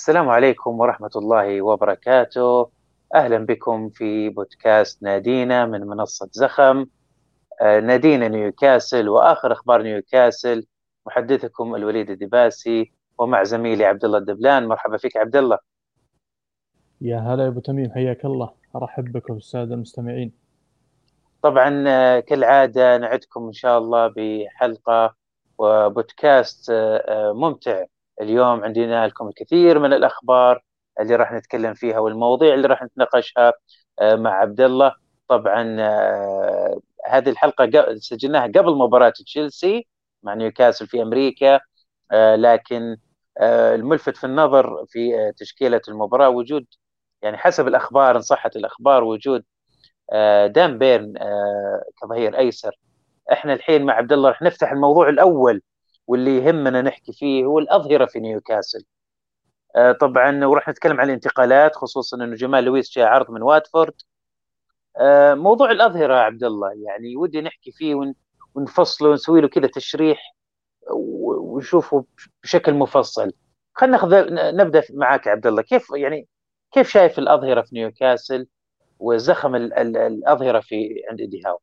السلام عليكم ورحمة الله وبركاته. أهلا بكم في بودكاست نادينا من منصة زخم آه، نادينا نيوكاسل وآخر أخبار نيوكاسل محدثكم الوليد الدباسي ومع زميلي عبد الله الدبلان. مرحبا فيك عبد الله يا هلا يا أبو تميم حياك الله. أرحب بكم السادة المستمعين. طبعا آه، كالعادة نعدكم إن شاء الله بحلقة وبودكاست آه، ممتع. اليوم عندنا لكم الكثير من الأخبار اللي راح نتكلم فيها والمواضيع اللي راح نتناقشها آه، مع عبد الله طبعا آه، هذه الحلقة سجلناها قبل مباراة تشيلسي مع نيوكاسل في أمريكا آه، لكن الملفت في النظر في تشكيلة المباراة وجود يعني حسب الأخبار إن صحت الأخبار وجود دان بيرن كظهير أيسر. إحنا الحين مع عبد الله راح نفتح الموضوع الأول واللي يهمنا نحكي فيه هو الأظهرة في نيوكاسل. آه، طبعا وراح نتكلم عن الانتقالات خصوصا إنه جمال لويس جاء عرض من واتفورد. آه، موضوع الأظهرة عبد الله يعني ودي نحكي فيه ونفصله ونسوي له كذا تشريح ونشوفه بشكل مفصل. خلينا ناخذ نبدأ معك عبد الله. كيف يعني كيف شايف الأظهرة في نيوكاسل وزخم الأظهرة في عند ايدي هاو؟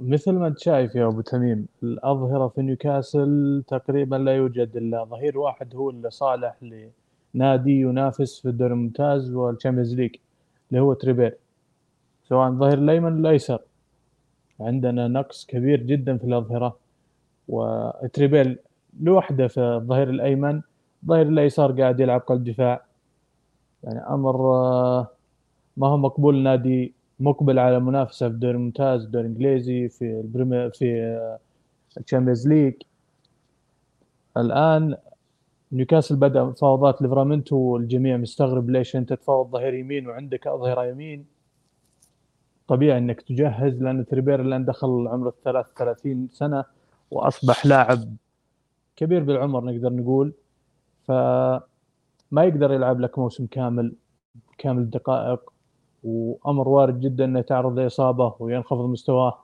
مثل ما أنت شايف يا أبو تميم الأظهرة في نيوكاسل تقريبا لا يوجد إلا ظهير واحد هو اللي صالح لنادي ينافس في الدوري الممتاز وال Champions League اللي هو تريبير. سواء الظهير الأيمن الأيسر. عندنا نقص كبير جدا في الأظهرة. وتريبير لوحده في الظهير الأيمن الظهير الأيسر قاعد يلعب قلب دفاع. يعني أمر آه، ما هو مقبول نادي مقبل على منافسه في الدوري الممتاز الدوري الانجليزي في ال Premier في ال Champions League. الآن نيوكاسل بدأ مفاوضات ليفرامينتو والجميع مستغرب ليش أنت تفاوض ظهير يمين وعندك أظهرة يمين. طبيعي إنك تجهز لأن تريبير الآن دخل عمره 33 سنة وأصبح لاعب كبير بالعمر نقدر نقول. فما يقدر يلعب لك موسم كامل كامل الدقائق وأمر وارد جدا إنه يتعرض لإصابة وينخفض مستواه.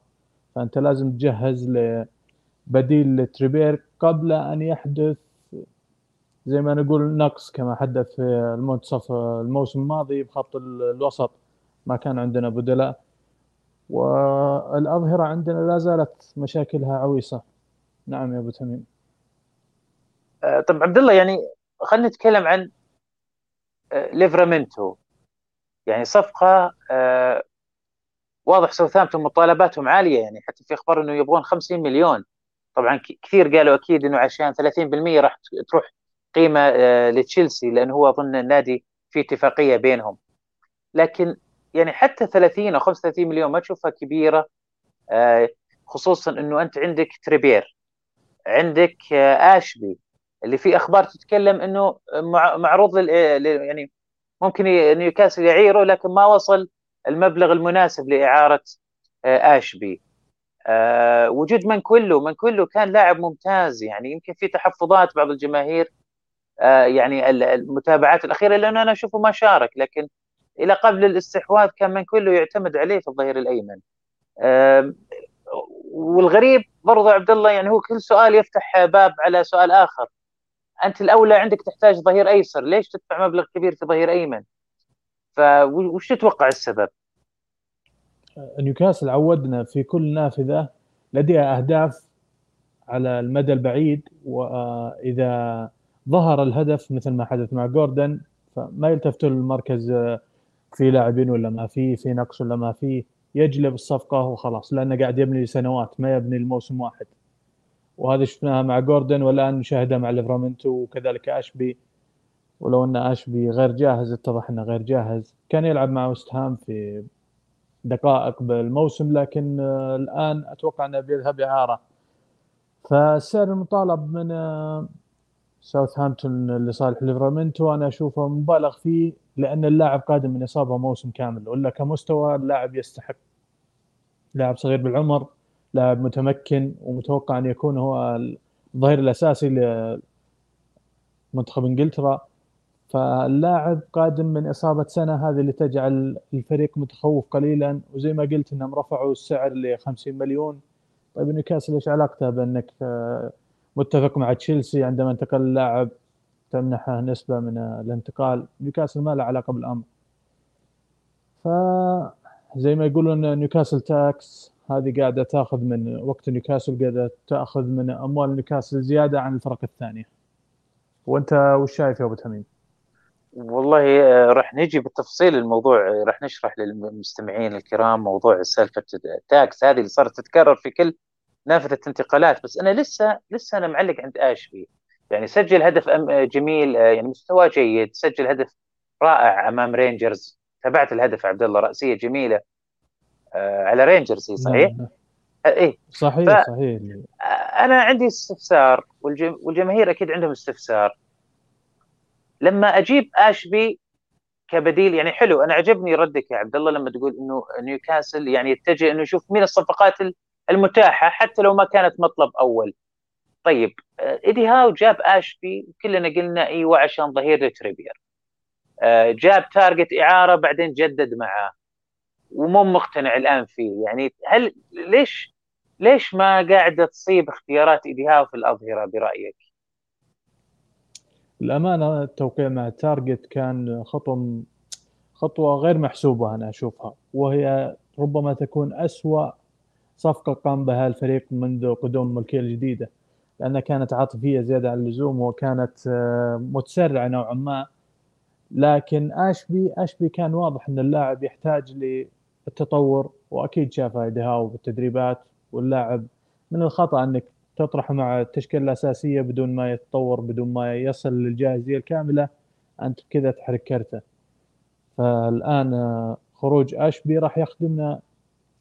فأنت لازم تجهز لبديل لتريبير قبل أن يحدث زي ما نقول نقص كما حدث في المنتصف الموسم الماضي بخط الوسط. ما كان عندنا بدلاء. والأظهرة عندنا لا زالت مشاكلها عويصة. نعم يا أبو تميم. آه، طب عبد الله يعني خلينا نتكلم عن آه، ليفرامنتو. يعني صفقة آه واضح ساوثهامبتون مطالباتهم عالية يعني حتى في أخبار إنه يبغون 50 مليون. طبعا كثير قالوا أكيد إنه عشان 30% راح تروح قيمة آه لتشيلسي لأنه هو أظن النادي في اتفاقية بينهم. لكن يعني حتى 30 أو 35 مليون ما تشوفها كبيرة آه خصوصا إنه أنت عندك تريبير عندك آه أشبي اللي في أخبار تتكلم إنه معروض لل يعني ممكن نيوكاسل يعيره لكن ما وصل المبلغ المناسب لإعارة آه، أشبي. آه، وجود من كله من كله كان لاعب ممتاز يعني يمكن في تحفظات بعض الجماهير آه، يعني المتابعات الأخيرة لأنه أنا أشوفه ما شارك لكن إلى قبل الاستحواذ كان من كله يعتمد عليه في الظهير الأيمن. والغريب برضو عبد الله يعني هو كل سؤال يفتح باب على سؤال آخر. أنت الأولى عندك تحتاج ظهير أيسر. ليش تدفع مبلغ كبير في ظهير أيمن؟ فوش تتوقع السبب؟ نيوكاسل عودنا في كل نافذة لديها أهداف على المدى البعيد واذا ظهر الهدف مثل ما حدث مع جوردن فما يلتفتوا للمركز في لاعبين ولا ما في في نقص ولا ما في يجلب الصفقة وخلاص لأنه قاعد يبني سنوات ما يبني الموسم واحد. وهذا شفناها مع جوردن والآن نشاهدها مع ليفرامنتو وكذلك أشبي. ولو أن أشبي غير جاهز اتضح أنه غير جاهز. كان يلعب مع وست هام في دقائق بالموسم لكن الآن أتوقع أنه بيذهب إعارة. فالسعر المطالب من ساوثهامبتون لصالح ليفرامنتو أنا أشوفه مبالغ فيه لأن اللاعب قادم من إصابة موسم كامل ولا كمستوى اللاعب يستحق. لاعب صغير بالعمر لاعب متمكن ومتوقع أن يكون هو الظهير الأساسي لمنتخب إنجلترا. فاللاعب قادم من إصابة سنة هذه اللي تجعل الفريق متخوف قليلا وزي ما قلت إنهم رفعوا السعر ل 50 مليون. طيب نيوكاسل إيش علاقته بأنك متفق مع تشيلسي عندما انتقل اللاعب تمنحه نسبة من الانتقال؟ نيوكاسل ما له علاقة بالأمر. فزي ما يقولون نيوكاسل tax. هذه قاعدة تأخذ من وقت نيوكاسل قاعدة تأخذ من أموال نيوكاسل زيادة عن الفرق الثانية. وأنت وش شايف يا أبو تميم؟ والله آه، راح نجي بالتفصيل الموضوع آه، راح نشرح للمستمعين الكرام موضوع سالفة ال tax هذه اللي صارت تتكرر في كل نافذة انتقالات بس أنا لسه لسه أنا معلق عند آشبي يعني سجل هدف جميل آه، يعني مستواه جيد. سجل هدف رائع أمام رينجرز. تابعت الهدف عبد الله رأسية جميلة. على رينجرز هي صحيح؟ نعم. آه، إيه. صحيح ف... صحيح. أنا عندي استفسار والجم... والجماهير أكيد عندهم استفسار. لما أجيب أشبي كبديل يعني حلو أنا عجبني ردك يا عبد الله لما تقول إنه نيوكاسل يعني يتجه إنه يشوف مين الصفقات المتاحة حتى لو ما كانت مطلب أول. طيب ايدي هاو جاب أشبي كلنا قلنا أيوه عشان ظهير تريبير آه، جاب تارجت إعارة بعدين جدد معاه. ومو مقتنع الآن فيه يعني هل ليش ليش ما قاعدة تصيب اختيارات ايدي هاو في الأظهرة برأيك؟ الأمانة التوقيع مع تارجت كان خطوه خطوة غير محسوبة أنا أشوفها وهي ربما تكون أسوأ صفقة قام بها الفريق منذ قدوم الملكية الجديدة لأنها كانت عاطفية زيادة عن اللزوم وكانت آه، متسرعة نوعا ما لكن أشبي أشبي كان واضح إن اللاعب يحتاج للتطور وأكيد شافها دهاو بالتدريبات واللاعب. من الخطأ أنك تطرحه مع التشكيلة الأساسية بدون ما يتطور بدون ما يصل للجاهزية الكاملة أنت كذا تحرك كرته فالآن آه، خروج أشبي راح يخدمنا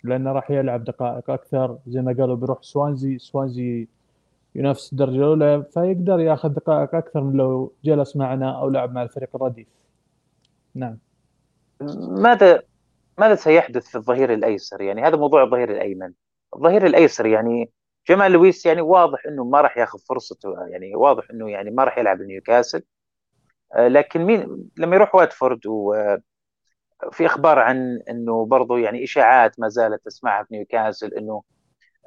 لأنه راح يلعب دقائق أكثر. زي ما قالوا بيروح سوانزي. سوانزي ينافس الدرجه الأولى فيقدر يأخذ دقائق أكثر من لو جلس معنا أو لعب مع الفريق الرديف. نعم. ماذا ماذا سيحدث في الظهير الأيسر؟ يعني هذا موضوع الظهير الأيمن. الظهير الأيسر يعني جمال لويس يعني واضح إنه ما راح ياخذ فرصته يعني واضح إنه يعني ما راح يلعب نيوكاسل. آه، لكن مين لما يروح واتفورد وفي أخبار عن إنه برضه يعني إشاعات ما زالت تسمعها في نيوكاسل إنه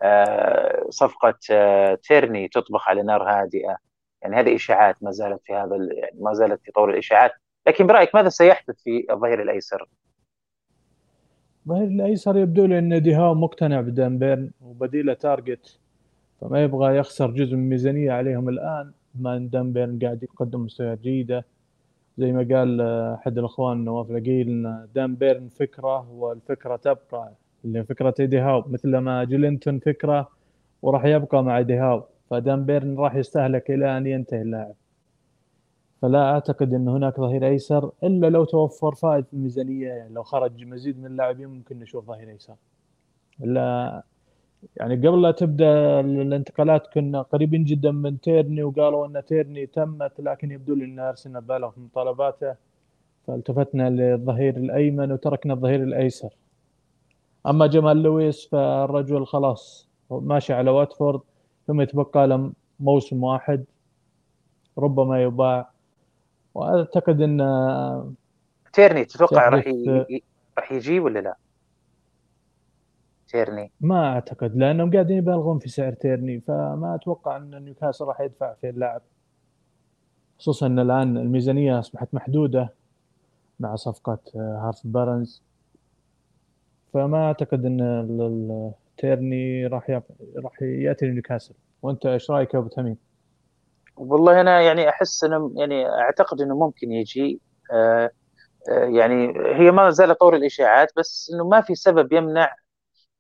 آه، صفقة آه، تيرني تطبخ على نار هادئة. يعني هذه إشاعات ما زالت في هذا يعني ما زالت في طور الإشاعات. لكن برأيك ماذا سيحدث في الظهير الأيسر؟ الظهير الايسر يبدو لي إن إيدي هاو مقتنع بدان بيرن وبديله تارجت فما يبغى يخسر جزء من الميزانية عليهم الآن بما ان دان بيرن قاعد يقدم مستويات جيدة. زي ما قال آه، أحد الأخوان نواف العقيل إن دان بيرن فكرة والفكرة تبقى اللي فكرة ايدي هاو مثل ما جولينتون فكرة وراح يبقى مع ايدي هاو. فدان بيرن راح يستهلك إلى أن ينتهي اللاعب. فلا أعتقد أن هناك ظهير أيسر إلا لو توفر فائض في الميزانية يعني لو خرج مزيد من اللاعبين ممكن نشوف ظهير أيسر. الا يعني قبل لا تبدأ الانتقالات كنا قريبين جدا من تيرني وقالوا أن تيرني تمت لكن يبدو لي أن أرسنال بالغ في مطالباته فالتفتنا للظهير الأيمن وتركنا الظهير الأيسر. أما جمال لويس فالرجل خلاص ماشي على واتفورد ثم يتبقى له موسم واحد ربما يباع وأعتقد إن تيرني تتوقع راح ي... راح يجي ولا لا؟ تيرني ما أعتقد لأنهم قاعدين يبالغون في سعر تيرني فما أتوقع إن نيوكاسل راح يدفع في اللاعب خصوصا إن الآن الميزانية أصبحت محدودة مع صفقة هارف بارنز فما أعتقد إن تيرني راح. راح يأتي لنيوكاسل وأنت إيش رأيك يا أبو تميم؟ والله أنا يعني أحس أنه يعني أعتقد أنه ممكن يجي. آه آه يعني هي ما زالت طور الإشاعات بس إنه ما في سبب يمنع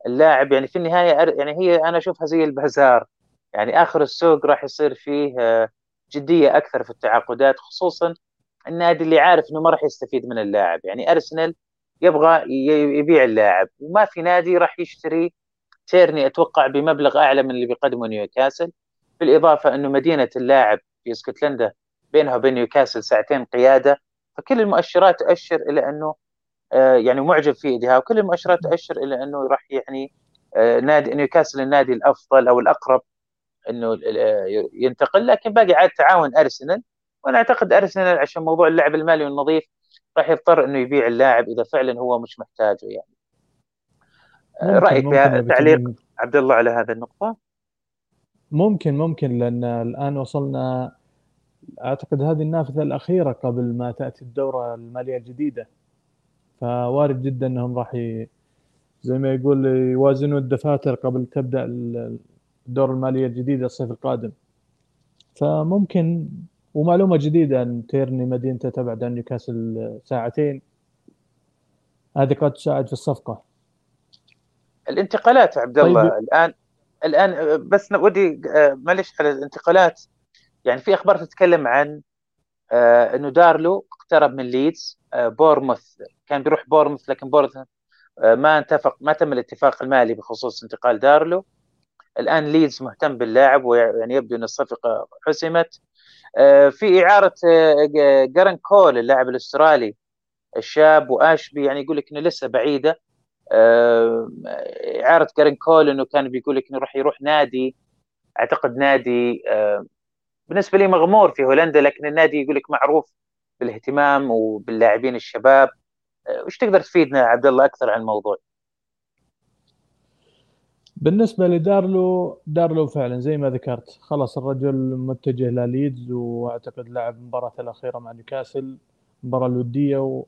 اللاعب يعني في النهاية يعني هي أنا أشوفها زي البازار. يعني آخر السوق راح يصير فيه آه جدية أكثر في التعاقدات خصوصا النادي اللي عارف إنه ما راح يستفيد من اللاعب. يعني أرسنال يبغى يبيع اللاعب. وما في نادي راح يشتري تيرني أتوقع بمبلغ أعلى من اللي بيقدمه نيوكاسل. بالإضافة أنه مدينة اللاعب في اسكتلندا بينها وبين نيوكاسل ساعتين قيادة فكل المؤشرات تؤشر إلى أنه آه، يعني معجب في إيديها وكل المؤشرات تؤشر إلى أنه راح يعني آه، نادي نيوكاسل النادي الأفضل أو الأقرب إنه آه، ينتقل. لكن باقي عاد تعاون أرسنال وأنا أعتقد أرسنال عشان موضوع اللعب المالي والنظيف راح يضطر إنه يبيع اللاعب إذا فعلا هو مش محتاجه يعني. ممكن رأيك ممكن تعليق عبد الله على هذه النقطة؟ ممكن ممكن لأن الآن وصلنا أعتقد هذه النافذة الأخيرة قبل ما تأتي الدورة المالية الجديدة. فوارد جدا أنهم راح ي... زي ما يقول يوازنوا الدفاتر قبل تبدأ الدورة المالية الجديدة الصيف القادم. فممكن ومعلومة جديدة أن تيرني مدينته تبعد عن نيوكاسل ساعتين. هذه قد تساعد في الصفقة. الانتقالات عبد الله طيب. الآن الآن بس ودي معلش على الانتقالات. يعني في أخبار تتكلم عن آه إنه دارلو اقترب من ليدز بورنموث. كان بيروح بورنموث لكن بورنموث ما اتفق ما تم الاتفاق المالي بخصوص انتقال دارلو. الآن ليدز مهتم باللاعب ويعني يبدو إن الصفقة حسمت. في إعارة جارانج كول اللاعب الأسترالي الشاب وآشبي يعني يقول لك إنه لسه بعيدة. اعاره جارانج كول إنه كان بيقول لك إنه راح يروح نادي أعتقد نادي بالنسبة لي مغمور في هولندا لكن النادي يقول لك معروف بالاهتمام وباللاعبين الشباب آه، وش تقدر تفيدنا عبد الله أكثر عن الموضوع؟ بالنسبة لدارلو دارلو فعلا زي ما ذكرت خلاص الرجل متجه لليدز وأعتقد لعب المباراه الأخيرة مع نيوكاسل المباراه الودية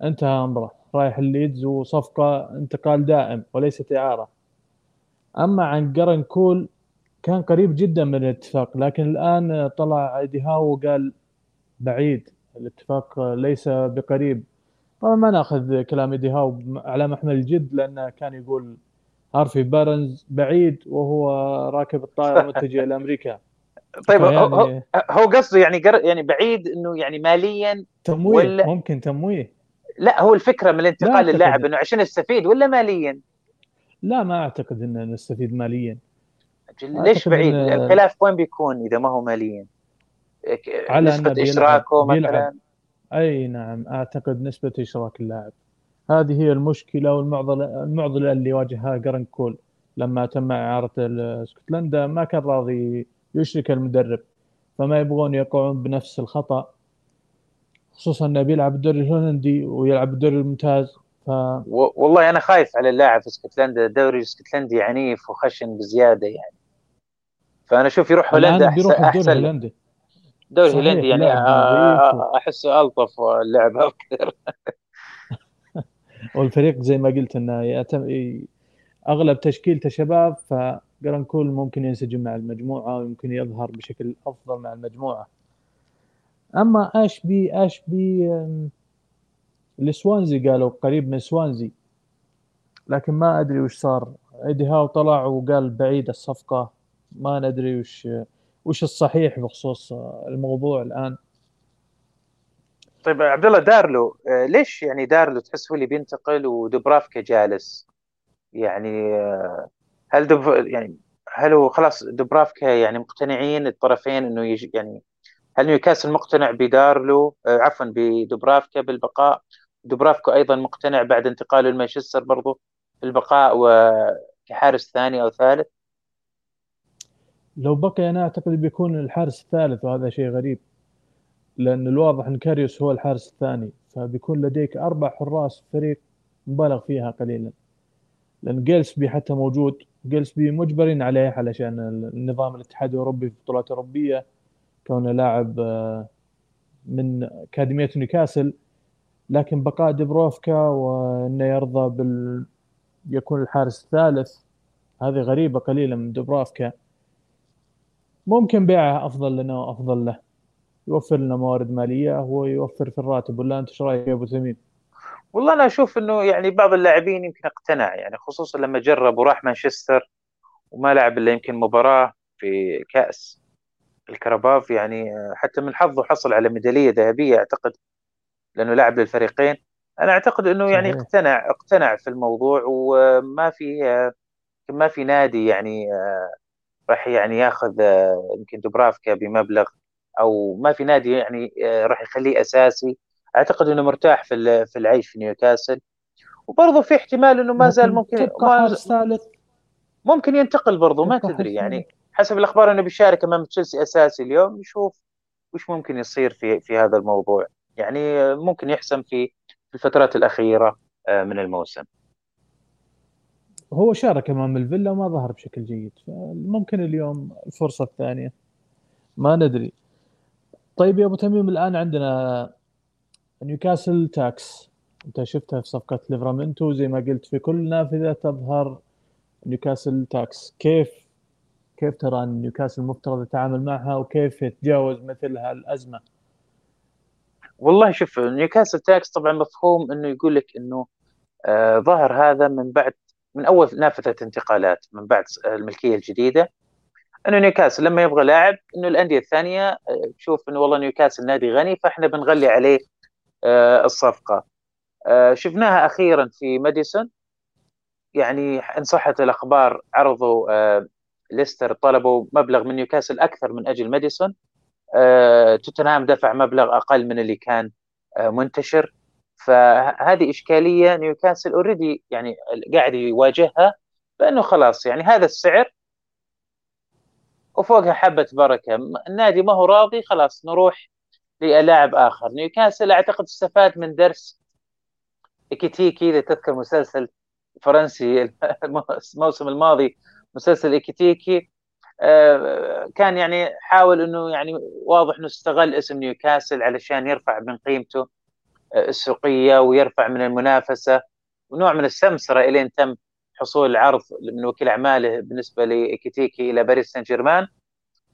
وانتهى أمره رايح لليدز وصفقة انتقال دائم وليست إعارة. أما عن قرن كول كان قريب جدا من الاتفاق لكن الآن طلع إيدي هاو وقال بعيد الاتفاق ليس بقريب. طبعا ما نأخذ كلام إيدي هاو على محمل الجد لأنه كان يقول هارفي بارنز بعيد وهو راكب الطائرة متجه لامريكا طيب يعني هو قصده يعني يعني بعيد إنه يعني ماليا تمويه ولا ممكن تمويه. لا هو الفكرة من الانتقال للاعب إنه عشان يستفيد ولا ماليا؟ لا ما أعتقد إنه نستفيد ماليا. ليش بعيد؟ الخلاف وين بيكون إذا ما هو ماليا؟ على نسبة إشراكه مثلا؟ أي نعم أعتقد نسبة إشراك اللاعب. هذه هي المشكلة والمعضلة المعضلة اللي واجهها جرن كول. لما تم إعارة اسكتلندا ما كان راضي يشرك المدرب فما يبغون يقعون بنفس الخطأ. خصوصا إنه بيلعب الدوري الهولندي ويلعب الدوري الممتاز ف... والله أنا خايف على اللاعب في اسكتلندا الدوري الاسكتلندي عنيف وخشن بزيادة يعني. فأنا أشوف يروح هولندا احسن احسن هولندي الدوري الهولندي يعني احسه ألطف اللعب أكثر. والفريق زي ما قلت إنه يتم أغلب تشكيلته شباب فجرانكول ممكن ينسجم مع المجموعة ويمكن يظهر بشكل أفضل مع المجموعة. أما اشبي اشبي السوانزي قالوا قريب من سوانزي. لكن ما أدري وش صار. إيدي هاو طلع وقال بعيد الصفقة. ما ندري وش وش الصحيح بخصوص الموضوع الآن. طيب عبد الله دارلو آه، ليش يعني دارلو تحس هو اللي بينتقل ودوبرافكا جالس؟ يعني آه، هل دب يعني هل هو خلاص دوبرافكا يعني مقتنعين الطرفين إنه يعني هل نيوكاسل مقتنع بدارلو؟ آه، عفوا بدوبرافكا بالبقاء. دوبرافكا أيضا مقتنع بعد انتقاله لمانشستر برضو بالبقاء وكحارس ثاني أو ثالث. لو بقي أنا أعتقد بيكون الحارس الثالث وهذا شيء غريب لأن الواضح إن كاريوس هو الحارس الثاني فبيكون لديك أربع حراس فريق مبالغ فيها قليلا. لأن جيلسبي حتى موجود جيلسبي مجبرين عليه علشان النظام الاتحاد الأوروبي في البطولات الاوروبيه كونه لاعب آه، من أكاديمية نيوكاسل لكن بقاء دبروفكا وإنه يرضى بال يكون الحارس الثالث هذه غريبة قليلا من دبروفكا ممكن بيعه أفضل لنا وأفضل له. يوفر لنا موارد مالية ويوفر في الراتب ولا أنت إيش رأيك يا أبو تميم؟ والله أنا أشوف إنه يعني بعض اللاعبين يمكن أقتنع يعني خصوصا لما جرب وراح مانشستر وما لعب إلا يمكن مباراة في كأس. الكرباف يعني حتى من حظه حصل على ميدالية ذهبية أعتقد لأنه لعب للفريقين. أنا أعتقد إنه يعني اقتنع اقتنع في الموضوع وما في ما في نادي يعني راح يعني ياخذ آه، يمكن دوبرافكا بمبلغ أو ما في نادي يعني آه، راح يخليه أساسي. أعتقد إنه مرتاح في في العيش في نيوكاسل. وبرضه في احتمال إنه ما زال ممكن ثالث. ممكن ينتقل برضه ما تدري يعني. حسب الأخبار إنه بيشارك أمام تشيلسي أساسي اليوم نشوف وش ممكن يصير في في هذا الموضوع. يعني آه، ممكن يحسم في الفترات الأخيرة من الموسم. هو شارك أمام الفيلا وما ظهر بشكل جيد فممكن اليوم الفرصة الثانية. ما ندري. طيب يا أبو تميم الآن عندنا نيوكاسل tax. أنت شفتها في صفقة ليفرامنتو زي ما قلت في كل نافذة تظهر نيوكاسل tax. كيف كيف ترى أن نيوكاسل المفترض يتعامل معها وكيف يتجاوز مثل هالأزمة؟ والله شوف نيوكاسل tax طبعا مفهوم إنه يقول لك إنه آه ظهر هذا من بعد من أول نافذة انتقالات من بعد الملكية الجديدة إنه نيوكاسل لما يبغى لاعب إنه الأندية الثانية آه، تشوف إنه والله نيوكاسل نادي غني فإحنا بنغلي عليه آه الصفقة آه شفناها أخيرا في ماديسون يعني إن صحت الأخبار عرضوا آه ليستر طلبوا مبلغ من نيوكاسل أكثر من أجل ماديسون آه توتنهام دفع مبلغ أقل من اللي كان آه منتشر. فهذه إشكالية نيوكاسل already يعني قاعد يواجهها بأنه خلاص يعني هذا السعر وفوقها حبة بركة. النادي ما هو راضي خلاص نروح للاعب آخر. نيوكاسل أعتقد استفاد من درس ايكيتيكي اذا تذكر مسلسل فرنسي الموسم الماضي مسلسل إيكيتيكي آه، كان يعني حاول إنه يعني واضح إنه استغل اسم نيوكاسل علشان يرفع من قيمته آه، السوقية ويرفع من المنافسة ونوع من السمسرة إلين تم حصول عرض من وكيل أعماله بالنسبة لإيكيتيكي إلى باريس سان جيرمان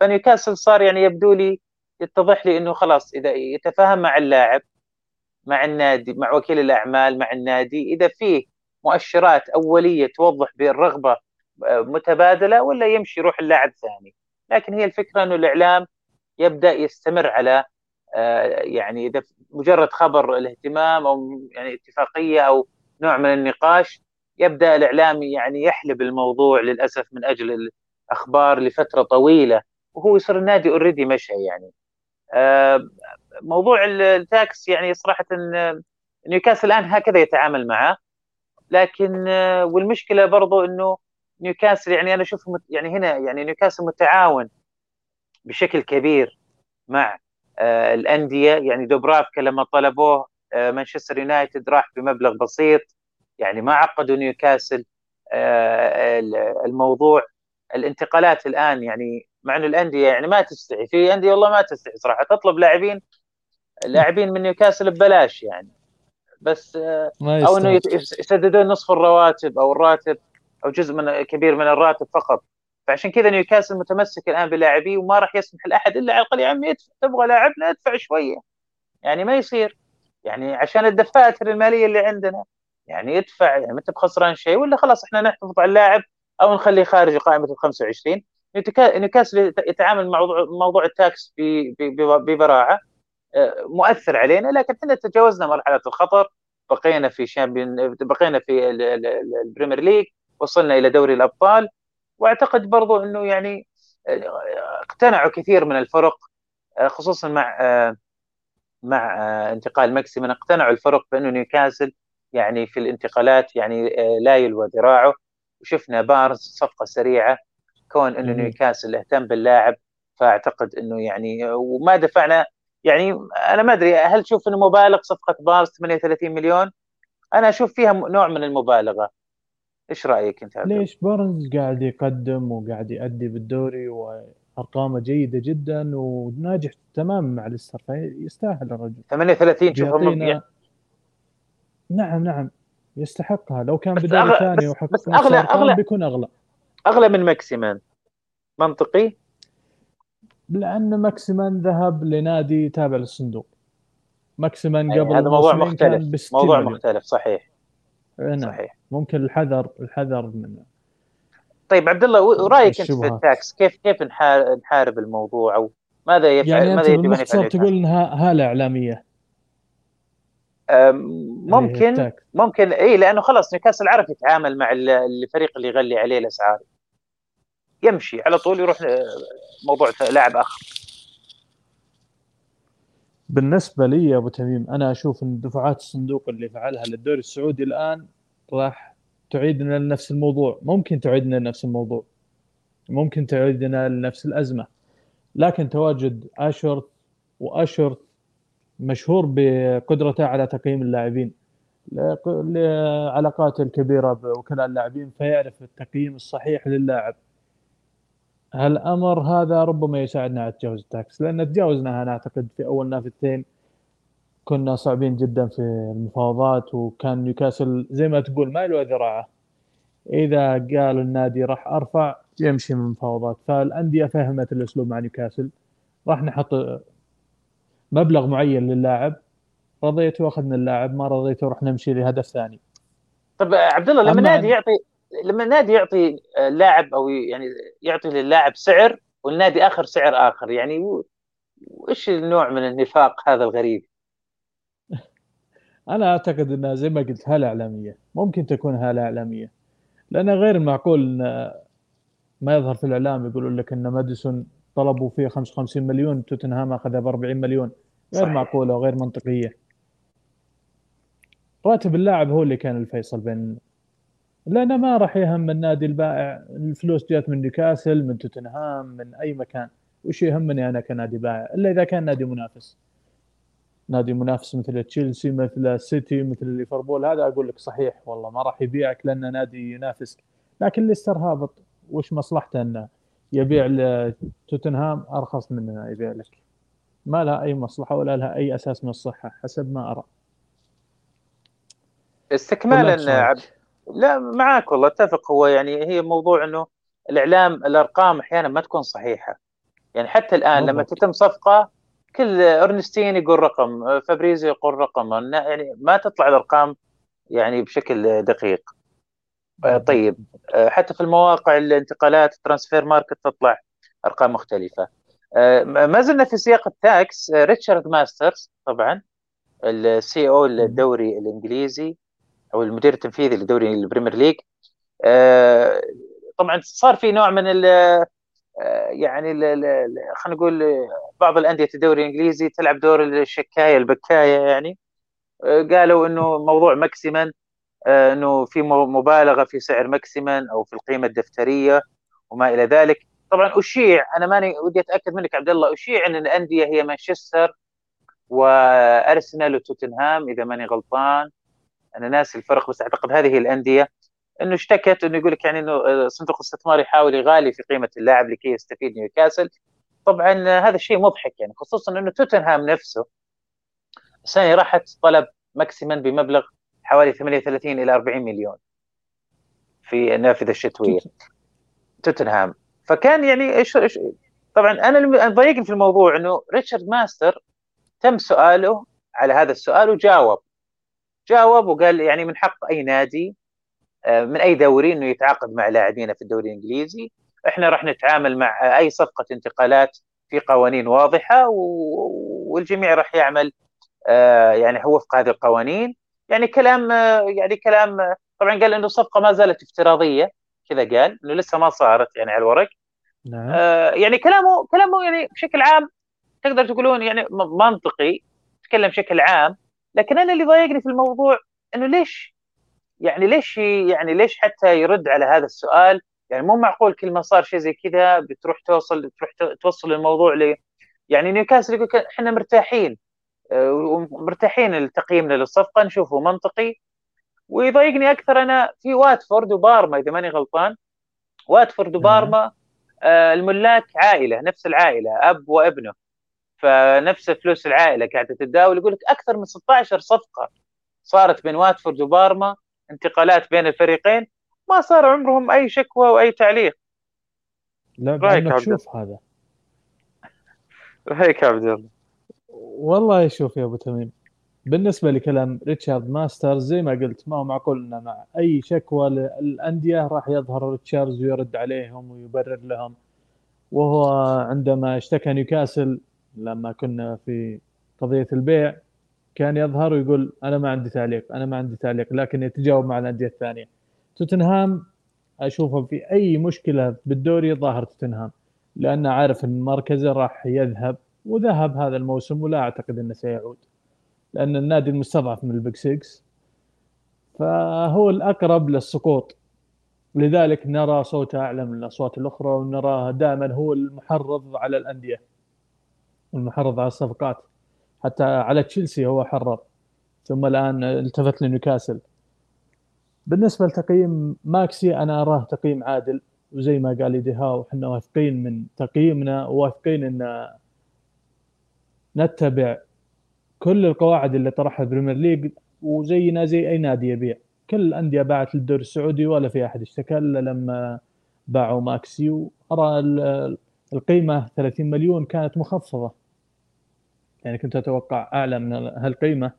فنيوكاسل صار يعني يبدو لي يتضح لي إنه خلاص إذا يتفاهم مع اللاعب مع النادي مع وكيل الأعمال مع النادي إذا فيه مؤشرات أولية توضح بالرغبة متبادلة ولا يمشي يروح اللاعب ثاني. لكن هي الفكرة إنه الإعلام يبدأ يستمر على آه، يعني إذا مجرد خبر الاهتمام أو يعني اتفاقية أو نوع من النقاش يبدأ الإعلام يعني يحلب الموضوع للأسف من أجل الأخبار لفترة طويلة وهو يصير النادي already مشى يعني. آه، موضوع ال tax يعني صراحة نيوكاسل الآن هكذا يتعامل معه لكن آه، والمشكلة برضو إنه نيوكاسل يعني أنا أشوف يعني هنا يعني نيوكاسل متعاون بشكل كبير مع آه، الأندية. يعني دوبرافكا لما طلبوه مانشستر يونايتد راح بمبلغ بسيط. يعني ما عقدوا نيوكاسل الموضوع. الانتقالات الآن يعني مع إنه الأندية يعني ما تستحي. في أندية والله ما تستحي صراحة. تطلب لاعبين لاعبين من نيوكاسل ببلاش يعني. بس ما أو إنه يسددون نصف الرواتب أو الراتب. أو جزء من كبير من الراتب فقط. فعشان كذا نيوكاسل متمسك الآن بلاعبيه وما راح يسمح لأحد إلا على الأقل يا عمي تبغى لاعبنا ادفع شوية. يعني ما يصير. يعني عشان الدفاتر المالية اللي عندنا. يعني يدفع يعني ما انت بخسران شيء ولا خلاص إحنا نحتفظ على اللاعب أو نخليه خارج قائمة ال 25 نيوكاسل يتعامل مع موضوع موضوع ال tax ببراعة. آه، مؤثر علينا لكن إحنا تجاوزنا مرحلة الخطر. بقينا في champion بقينا في البريمير ليج. وصلنا إلى دوري الأبطال. وأعتقد برضو إنه يعني آه، اقتنعوا كثير من الفرق آه، خصوصا مع مع انتقال ماكسيمان اقتنعوا الفرق بأنه نيوكاسل يعني في الانتقالات يعني لا يلوى ذراعه. وشفنا بارنز صفقة سريعة كون إنه نيوكاسل اهتم باللاعب. فأعتقد إنه يعني وما دفعنا يعني أنا ما أدري هل تشوف إنه مبالغ صفقة بارنز 38 مليون؟ أنا أشوف فيها نوع من المبالغة. إيش رأيك أنت ليش بارنز قاعد يقدم وقاعد يؤدي بالدوري وأرقامه جيدة جدا وناجح تماما مع ليستر فيستاهل الرجل. 38 شوف نعم نعم يستحقها. لو كان بدوري ثاني وحقق بس اغلى اغلى بيكون أغلى. أغلى من ماكسيمان. منطقي؟ لأن ماكسيمان ذهب لنادي تابع للصندوق. ماكسيمان قبل هذا موضوع مختلف. موضوع مختلف صحيح. نعم صحيح. ممكن الحذر الحذر من طيب عبد الله رايك أنت في ال tax؟ كيف كيف نحارب الموضوع؟ أو ماذا يفعل يعني ماذا يجب أن يفعل تقول إنها هاله اعلاميه ممكن ممكن إي لأنه خلاص نيوكاسل عرف يتعامل مع الفريق اللي يغلي عليه الأسعار. يمشي على طول يروح موضوع لاعب آخر. بالنسبة لي يا أبو تميم أنا أشوف إن دفعات الصندوق اللي فعلها للدوري السعودي الآن راح تعيدنا لنفس الموضوع. ممكن تعيدنا لنفس الموضوع. ممكن تعيدنا لنفس الأزمة. لكن تواجد اشوورث واشوورث مشهور بقدرته على تقييم اللاعبين. لعلاقاته الكبيره بوكلاء اللاعبين فيعرف التقييم الصحيح للاعب. هالأمر هذا ربما يساعدنا على تجاوز ال tax لأن تجاوزناها أنا أعتقد في أول نافذتين كنا صعبين جدا في المفاوضات وكان نيوكاسل زي ما تقول ما يلوى ذراعه. إذا قال النادي راح أرفع يمشي من المفاوضات. فالأندية فهمت الأسلوب مع نيوكاسل. راح نحط مبلغ معين للاعب. رضيته واخذنا اللاعب ما رضيته راح نمشي لهدف ثاني. طب عبد الله لما نادي يعطي لما النادي يعطي لاعب أو يعني يعطي للاعب سعر والنادي آخر سعر آخر يعني وش النوع من النفاق هذا الغريب؟ أنا أعتقد إنها زي ما قلت هالة إعلامية ممكن تكون هالة إعلامية لأنه غير معقول إن ما يظهر في الإعلام يقولون لك إن ماديسون طلبوا فيه 55 مليون توتنهام أخذها ب 40 مليون غير صحيح. معقولة وغير منطقية راتب اللاعب هو اللي كان الفيصل بين لأنه ما راح يهم النادي البائع. الفلوس جات من نيوكاسل من توتنهام من أي مكان. وش يهمني أنا كنادي بائع؟ إلا إذا كان نادي منافس. نادي منافس مثل تشيلسي مثل السيتي مثل ليفربول. هذا أقول لك صحيح والله ما راح يبيعك لأنه نادي ينافس. لكن ليستر هابط وش مصلحته أنه يبيع لتوتنهام أرخص من يبيع لك. ما لها أي مصلحة ولا لها أي أساس من الصحة حسب ما أرى. استكمالا عبد الله معاك والله أتفق. هو يعني هي موضوع إنه الإعلام الأرقام أحيانا ما تكون صحيحة. يعني حتى الآن لما تتم صفقة كل اورنستين يقول رقم فابريزيو يقول رقم. يعني ما تطلع الأرقام يعني بشكل دقيق. طيب حتى في المواقع الانتقالات Transfermarkt تطلع أرقام مختلفة. ما زلنا في سياق ال tax ريتشارد ماسترز طبعا ال CEO الدوري الإنجليزي. أو المدير التنفيذي لدوري البريمير ليج. طبعا صار في نوع من ال يعني خلينا نقول بعض الأندية الدوري الإنجليزي تلعب دور الشكاية البكاية يعني. قالوا إنه موضوع ماكسيمان إنه في مبالغة في سعر ماكسيمان أو في القيمة الدفترية وما إلى ذلك. طبعا أشيع أنا ماني ودي أتأكد منك عبد الله أشيع إن الأندية هي مانشستر وارسنال وتوتنهام إذا ماني غلطان. أنا ناسي الفرق بس أعتقد هذه الأندية إنه اشتكت إنه يقول لك يعني إنه صندوق الاستثمار يحاول يغالي في قيمة اللاعب لكي يستفيد نيوكاسل. طبعا هذا الشيء مضحك يعني خصوصا إنه توتنهام نفسه السنة راحت طلب ماكسيمان بمبلغ حوالي 38 إلى 40 مليون في النافذة الشتوية. توتنهام. فكان يعني إيش طبعا أنا ضايقني في الموضوع إنه ريتشارد ماستر تم سؤاله على هذا السؤال وجاوب. جاوب وقال يعني من حق أي نادي آه، من أي دوري إنه يتعاقد مع لاعبين في الدوري الإنجليزي. إحنا راح نتعامل مع أي صفقة انتقالات في قوانين واضحة والجميع راح يعمل آه، يعني هو وفق هذه القوانين. يعني كلام آه، يعني كلام طبعا قال إنه الصفقه ما زالت افتراضية كذا قال إنه لسه ما صارت يعني على الورق. نعم. يعني كلامه كلامه يعني بشكل عام تقدر تقولون يعني منطقي. تكلم بشكل عام لكن أنا اللي ضايقني في الموضوع إنه ليش؟ يعني ليش يعني ليش حتى يرد على هذا السؤال؟ يعني مو معقول كل ما صار شيء زي كذا بتروح توصل تروح توصل الموضوع ل يعني نيوكاسل يقول إحنا مرتاحين ومرتاحين تقييمنا للصفقة نشوفه منطقي. ويضايقني أكثر أنا في واتفورد وبارما إذا ماني غلطان. واتفورد وبارما آه الملاك عائلة نفس العائلة أب وابنه. فنفس فلوس العائلة قاعدة تتداول يقول لك أكثر من 16 صفقة صارت بين واتفورد وبارما انتقالات بين الفريقين ما صار عمرهم أي شكوى وأي تعليق. لا رأيك شوف هذا. رأيك عبد الله. والله شوف يا أبو تميم بالنسبة لكلام ريتشارد ماسترز زي ما قلت ما هو معقول إنه مع أي شكوى للأندية راح يظهر ريتشاردز ويرد عليهم ويبرر لهم. وهو عندما اشتكى نيوكاسل لما كنا في قضية البيع كان يظهر ويقول أنا ما عندي تعليق أنا ما عندي تعليق لكن يتجاوب مع الانديه الثانية. توتنهام أشوفه في أي مشكلة بالدوري ظاهر توتنهام لأنه عارف إن مركزه راح يذهب وذهب هذا الموسم ولا أعتقد إنه سيعود لأن النادي المستضعف من البيج 6 فهو الأقرب للسقوط. لذلك نرى صوته أعلى من الأصوات الأخرى ونراه دائما هو المحرض على الأندية. المحرض على الصفقات. حتى على تشيلسي هو حرر. ثم الآن التفت لنيوكاسل. بالنسبة لتقييم ماكسي أنا أراه تقييم عادل وزي ما قال ايدي هاو إحنا واثقين من تقييمنا وواثقين إن نتبع كل القواعد اللي طرحها البريمير ليج وزينا زي أي نادي يبيع. كل الأندية باعت للدوري السعودي ولا في أحد اشتكى إلا لما باعوا ماكسي. وأرى القيمة 30 مليون كانت مخفضة. يعني كنت أتوقع أعلى من هالقيمة.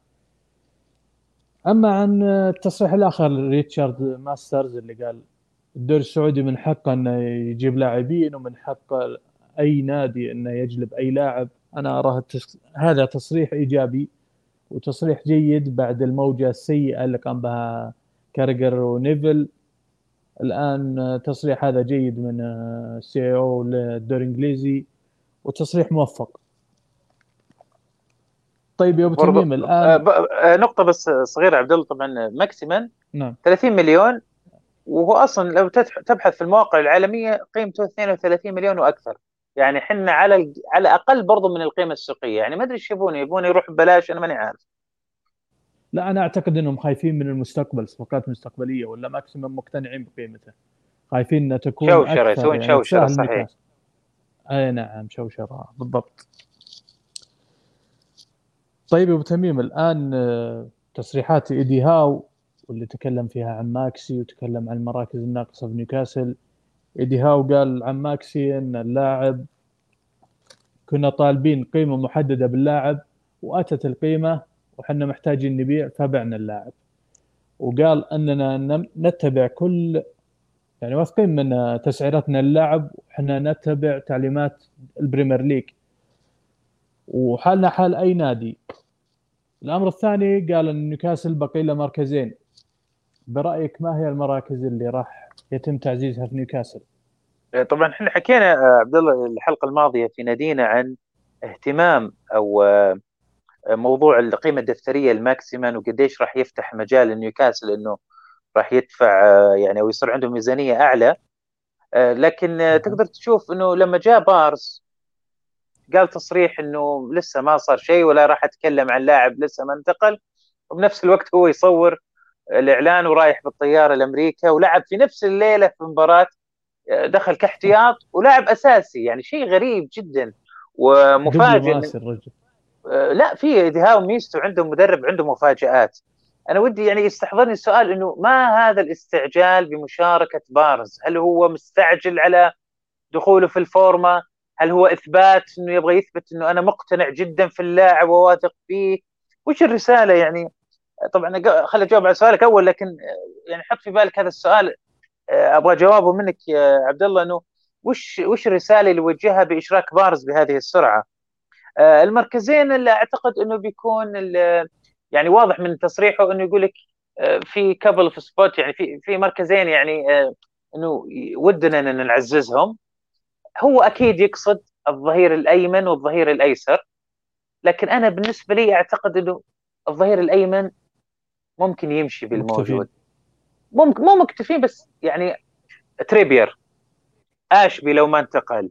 أما عن التصريح الآخر ريتشارد ماسترز اللي قال الدوري السعودي من حقه أنه يجيب لاعبين ومن حق أي نادي أنه يجلب أي لاعب. أنا أراه التس... هذا تصريح إيجابي وتصريح جيد بعد الموجة السيئة اللي قام بها كاراجر ونيفل. الآن تصريح هذا جيد من ال CEO للدوري الإنجليزي وتصريح موفق. طيب يا أبو تميم الآن آه, آه، نقطة بس صغيرة عبد الله. طبعا ماكسيمان نعم. 30 مليون وهو أصلا لو تبحث في المواقع العالمية قيمته 32 مليون وأكثر. يعني حنا على على أقل برضه من القيمة السوقية. يعني ما أدري إيش يبون يبون يروح ببلاش أنا ماني عارف. لا أنا أعتقد إنهم خايفين من المستقبل صفقات مستقبلية ولا ماكسيمم مقتنعين بقيمته. خايفين إنها تكون شوشرة يسوون يعني شوشرة صحيح. أي نعم شوشرة بالضبط. طيب أبو تميم الآن آه، تصريحات ايدي هاو واللي تكلم فيها عن ماكسي وتكلم عن المراكز الناقصه في نيوكاسل ايدي هاو قال عن ماكسي إن اللاعب كنا طالبين قيمة محددة باللاعب وأتت القيمة وحنا محتاجين نبيع فبعنا اللاعب. وقال إننا نتبع كل يعني واثقين من تسعيرتنا للاعب وحنا نتبع تعليمات البريمير ليج. وحالنا حال أي نادي الأمر الثاني قال إن نيوكاسل بقي له مركزين. برأيك ما هي المراكز اللي راح يتم تعزيزها في نيوكاسل؟ إيه، طبعا إحنا حكينا آه، عبد الله الحلقة الماضية في نادينا عن اهتمام أو آه، موضوع القيمة الدفترية الماكسيمان وقديش راح يفتح مجال لنيوكاسل إنه راح يدفع آه، يعني أو يصير عنده ميزانية أعلى. لكن تقدر تشوف إنه لما جاء بارس قال تصريح إنه لسه ما صار شيء ولا راح أتكلم عن لاعب لسه ما انتقل. وبنفس الوقت هو يصور الإعلان ورايح بالطيارة لأمريكا ولعب في نفس الليلة في مباراة دخل كاحتياط ولعب أساسي يعني شيء غريب جدا ومفاجئ آه، لا في دهاو ميستو عنده مدرب عنده مفاجآت. أنا ودي يعني يستحضرني السؤال إنه ما هذا الاستعجال بمشاركة بارنز؟ هل هو مستعجل على دخوله في الفورمة؟ هل هو إثبات إنه يبغى يثبت إنه أنا مقتنع جدا في اللاعب وواثق فيه؟ وش الرسالة يعني؟ طبعا خلي أجاوب على سؤالك أول لكن يعني حط في بالك هذا السؤال آه، أبغى جوابه منك يا عبد الله إنه وش وش الرسالة اللي وجهها بإشراك بارنز بهذه السرعة؟ آه، المركزين اللي أعتقد إنه بيكون يعني واضح من تصريحه إنه يقول لك آه، في couple of spots يعني في في مركزين يعني إنه ودنا إن نعززهم. هو أكيد يقصد الظهير الأيمن والظهير الأيسر لكن أنا بالنسبة لي أعتقد إنه الظهير الأيمن ممكن يمشي بالموجود. ممكن مو مكتفين بس يعني تريبير. آشبي لو ما انتقل.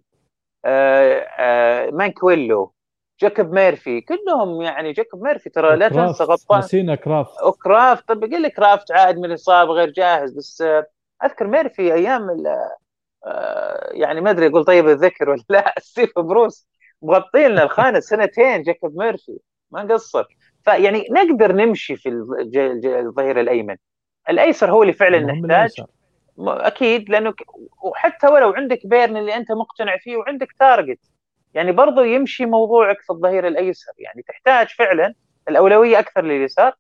آه آه مانكويلو جاكوب ميرفي كلهم يعني جاكوب ميرفي ترى لا تنسى غطان نسينا كرافت. وكرافت طب قل لي كرافت عائد من الاصابه غير جاهز بس آه أذكر ميرفي أيام يعني ما أدري أقول طيب الذكر ولا لا. ستيف بروس مغطين لنا الخانة سنتين جاكوب ميرفي ما قصر فيعني نقدر نمشي في الظهير الأيمن. الأيسر هو اللي فعلا نحتاج. أكيد لأنه وحتى ولو عندك بيرن اللي أنت مقتنع فيه وعندك تارجت يعني برضو يمشي موضوعك في الظهير الأيسر. يعني تحتاج فعلا الأولوية أكثر لليسار.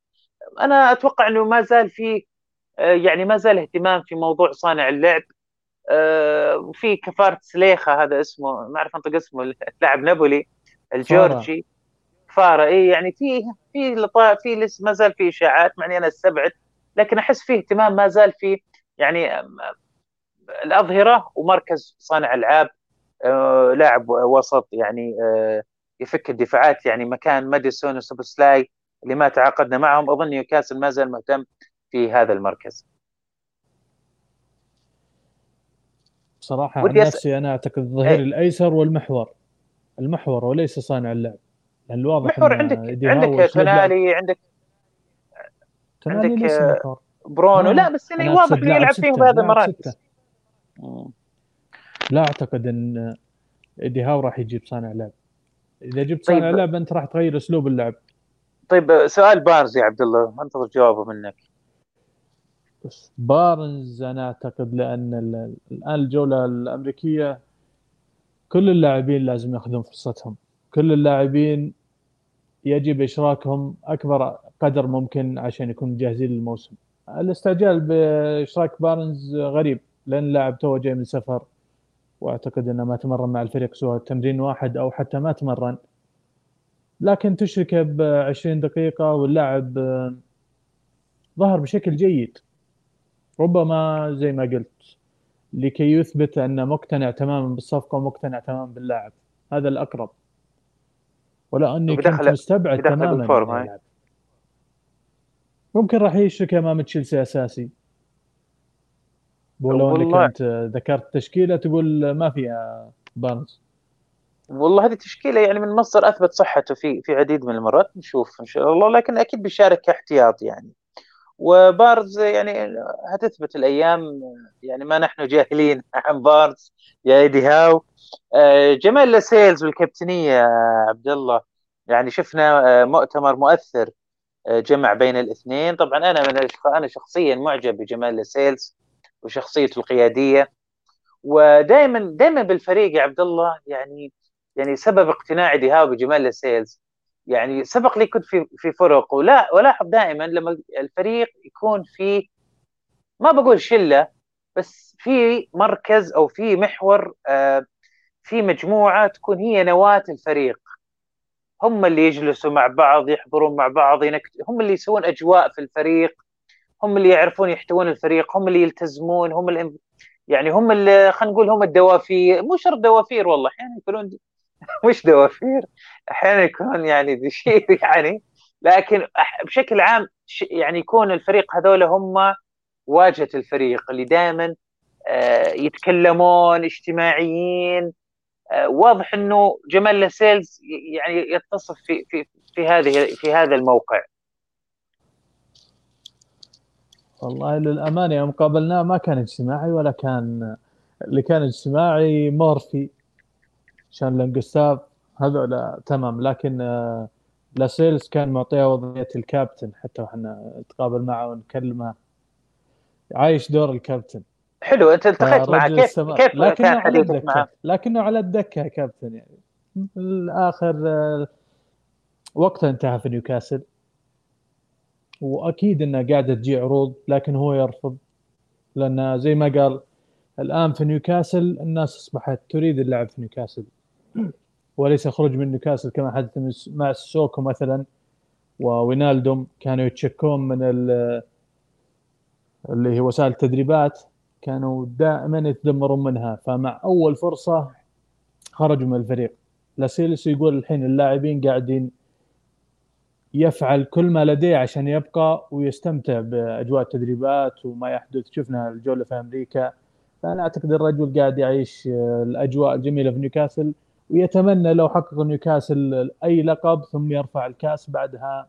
أنا أتوقع إنه ما زال في آه، يعني ما زال اهتمام في موضوع صانع اللعب. وفي آه، كفارة سليخة هذا اسمه ما أعرف انطق اسمه لاعب نابولي الجورجي. كفاره اي يعني في في في لسه ما زال في إشاعات معني أنا استبعد لكن أحس فيه اهتمام ما زال في يعني الأظهرة ومركز صانع ألعاب آه لاعب وسط يعني آه يفك الدفاعات يعني مكان ماديسون وسوبسلاي اللي ما تعاقدنا معهم. أظن نيوكاسل ما زال مهتم في هذا المركز. بصراحة عن نفسي أنا أعتقد الظهير إيه؟ الأيسر والمحور. المحور وليس صانع اللعب. لأن الواضح محور عندك عندك تونالي عندك عندك برونو. لا بس يعني واضح إنه يلعب فيهم بهذا المراكز لا أعتقد إن ايدي هاو راح يجيب صانع لعب. إذا جبت صانع طيب. لعب أنت راح تغير أسلوب اللعب. طيب سؤال بارنز يا عبد الله. أنتظر جوابه منك. بس بارنز أنا أعتقد لأن ال- الآن الجولة الأمريكية كل اللاعبين لازم يأخذون فرصتهم. كل اللاعبين يجب إشراكهم أكبر قدر ممكن عشان يكونوا جاهزين للموسم. الاستعجال بإشراك بارنز غريب لأن اللاعب تو جاي من سفر وأعتقد إنه ما تمرن مع الفريق سواء تمرين واحد أو حتى ما تمرن. لكن تشركه ب 20 دقيقة واللاعب آه، ظهر بشكل جيد. ربما زي ما قلت لكي يثبت انه مقتنع تماما بالصفقة ومقتنع تماما باللاعب. هذا الأقرب. ولا أني كنت مستبعد تماما. ممكن راح يشرك أمام تشيلسي أساسي. ولو أنك أنت ذكرت تشكيلة تقول ما فيها بارنز والله هذه تشكيلة يعني من مصدر أثبت صحته في في عديد من المرات. نشوف إن شاء الله لكن أكيد بيشارك كاحتياط يعني. وبارنز يعني هتثبت الأيام يعني ما نحن جاهلين عن بارنز يا إيدي هاو. آه، جمال لاسيلز والكابتنية عبد الله. يعني شفنا آه، مؤتمر مؤثر آه، جمع بين الاثنين. طبعا أنا من أنا شخصيا معجب بجمال لاسيلز وشخصيته القيادية. ودائما دائما بالفريق يا عبد الله يعني يعني سبب اقتناع إيدي هاو بجمال لاسيلز. يعني سبق لي كنت في في فرق ولا ولاحظ دائما لما الفريق يكون في ما بقول شلة بس في مركز أو في محور آه، في مجموعة تكون هي نواة الفريق. هم اللي يجلسوا مع بعض يحضرون مع بعض ينكت... هم اللي يسوون أجواء في الفريق هم اللي يعرفون يحتوون الفريق هم اللي يلتزمون هم اللي يعني هم خلينا نقول هم الدوافير مو شرط دوافير والله أحيانا يكونون مش دوافير. أحيانا يكون يعني شيء يعني. لكن بشكل عام يعني يكون الفريق هذول هم واجهة الفريق اللي دائما يتكلمون اجتماعيين. آه، واضح إنه جمال لاسيلز يعني يتصف في في في هذه في هذا الموقع. والله للأمانة يوم قابلناه ما كان اجتماعي ولا كان اللي كان اجتماعي مورفي. شون لونجستاف هذول تمام لكن آه، لاسيلز كان معطيه وضعية الكابتن حتى وإحنا نتقابل معه ونكلمه. عايش دور الكابتن. حلو انت التقيت معه. كيف استمر. كيف لكنه كان حديثك معه؟ لكنه على الدكة يا كابتن يعني. الآخر آه، وقته انتهى في نيوكاسل. وأكيد إنه قاعدة تجي عروض لكن هو يرفض. لأن زي ما قال الآن في نيوكاسل الناس أصبحت تريد اللعب في نيوكاسل. وليس خروج من نيوكاسل كما حدث مع سيسوكو مثلا. ووينالدوم كانوا يتشكون من ال- اللي هي وسائل التدريبات. كانوا دائما يتذمرون منها. فمع أول فرصة خرجوا من الفريق. لاسيلس يقول الحين اللاعبين قاعدين يفعل كل ما لديه عشان يبقى ويستمتع بأجواء التدريبات وما يحدث. شفنا الجولة في أمريكا. فأنا أعتقد الرجل قاعد يعيش آه، الأجواء الجميلة في نيوكاسل. ويتمنى لو حقق نيوكاسل أي لقب ثم يرفع الكأس بعدها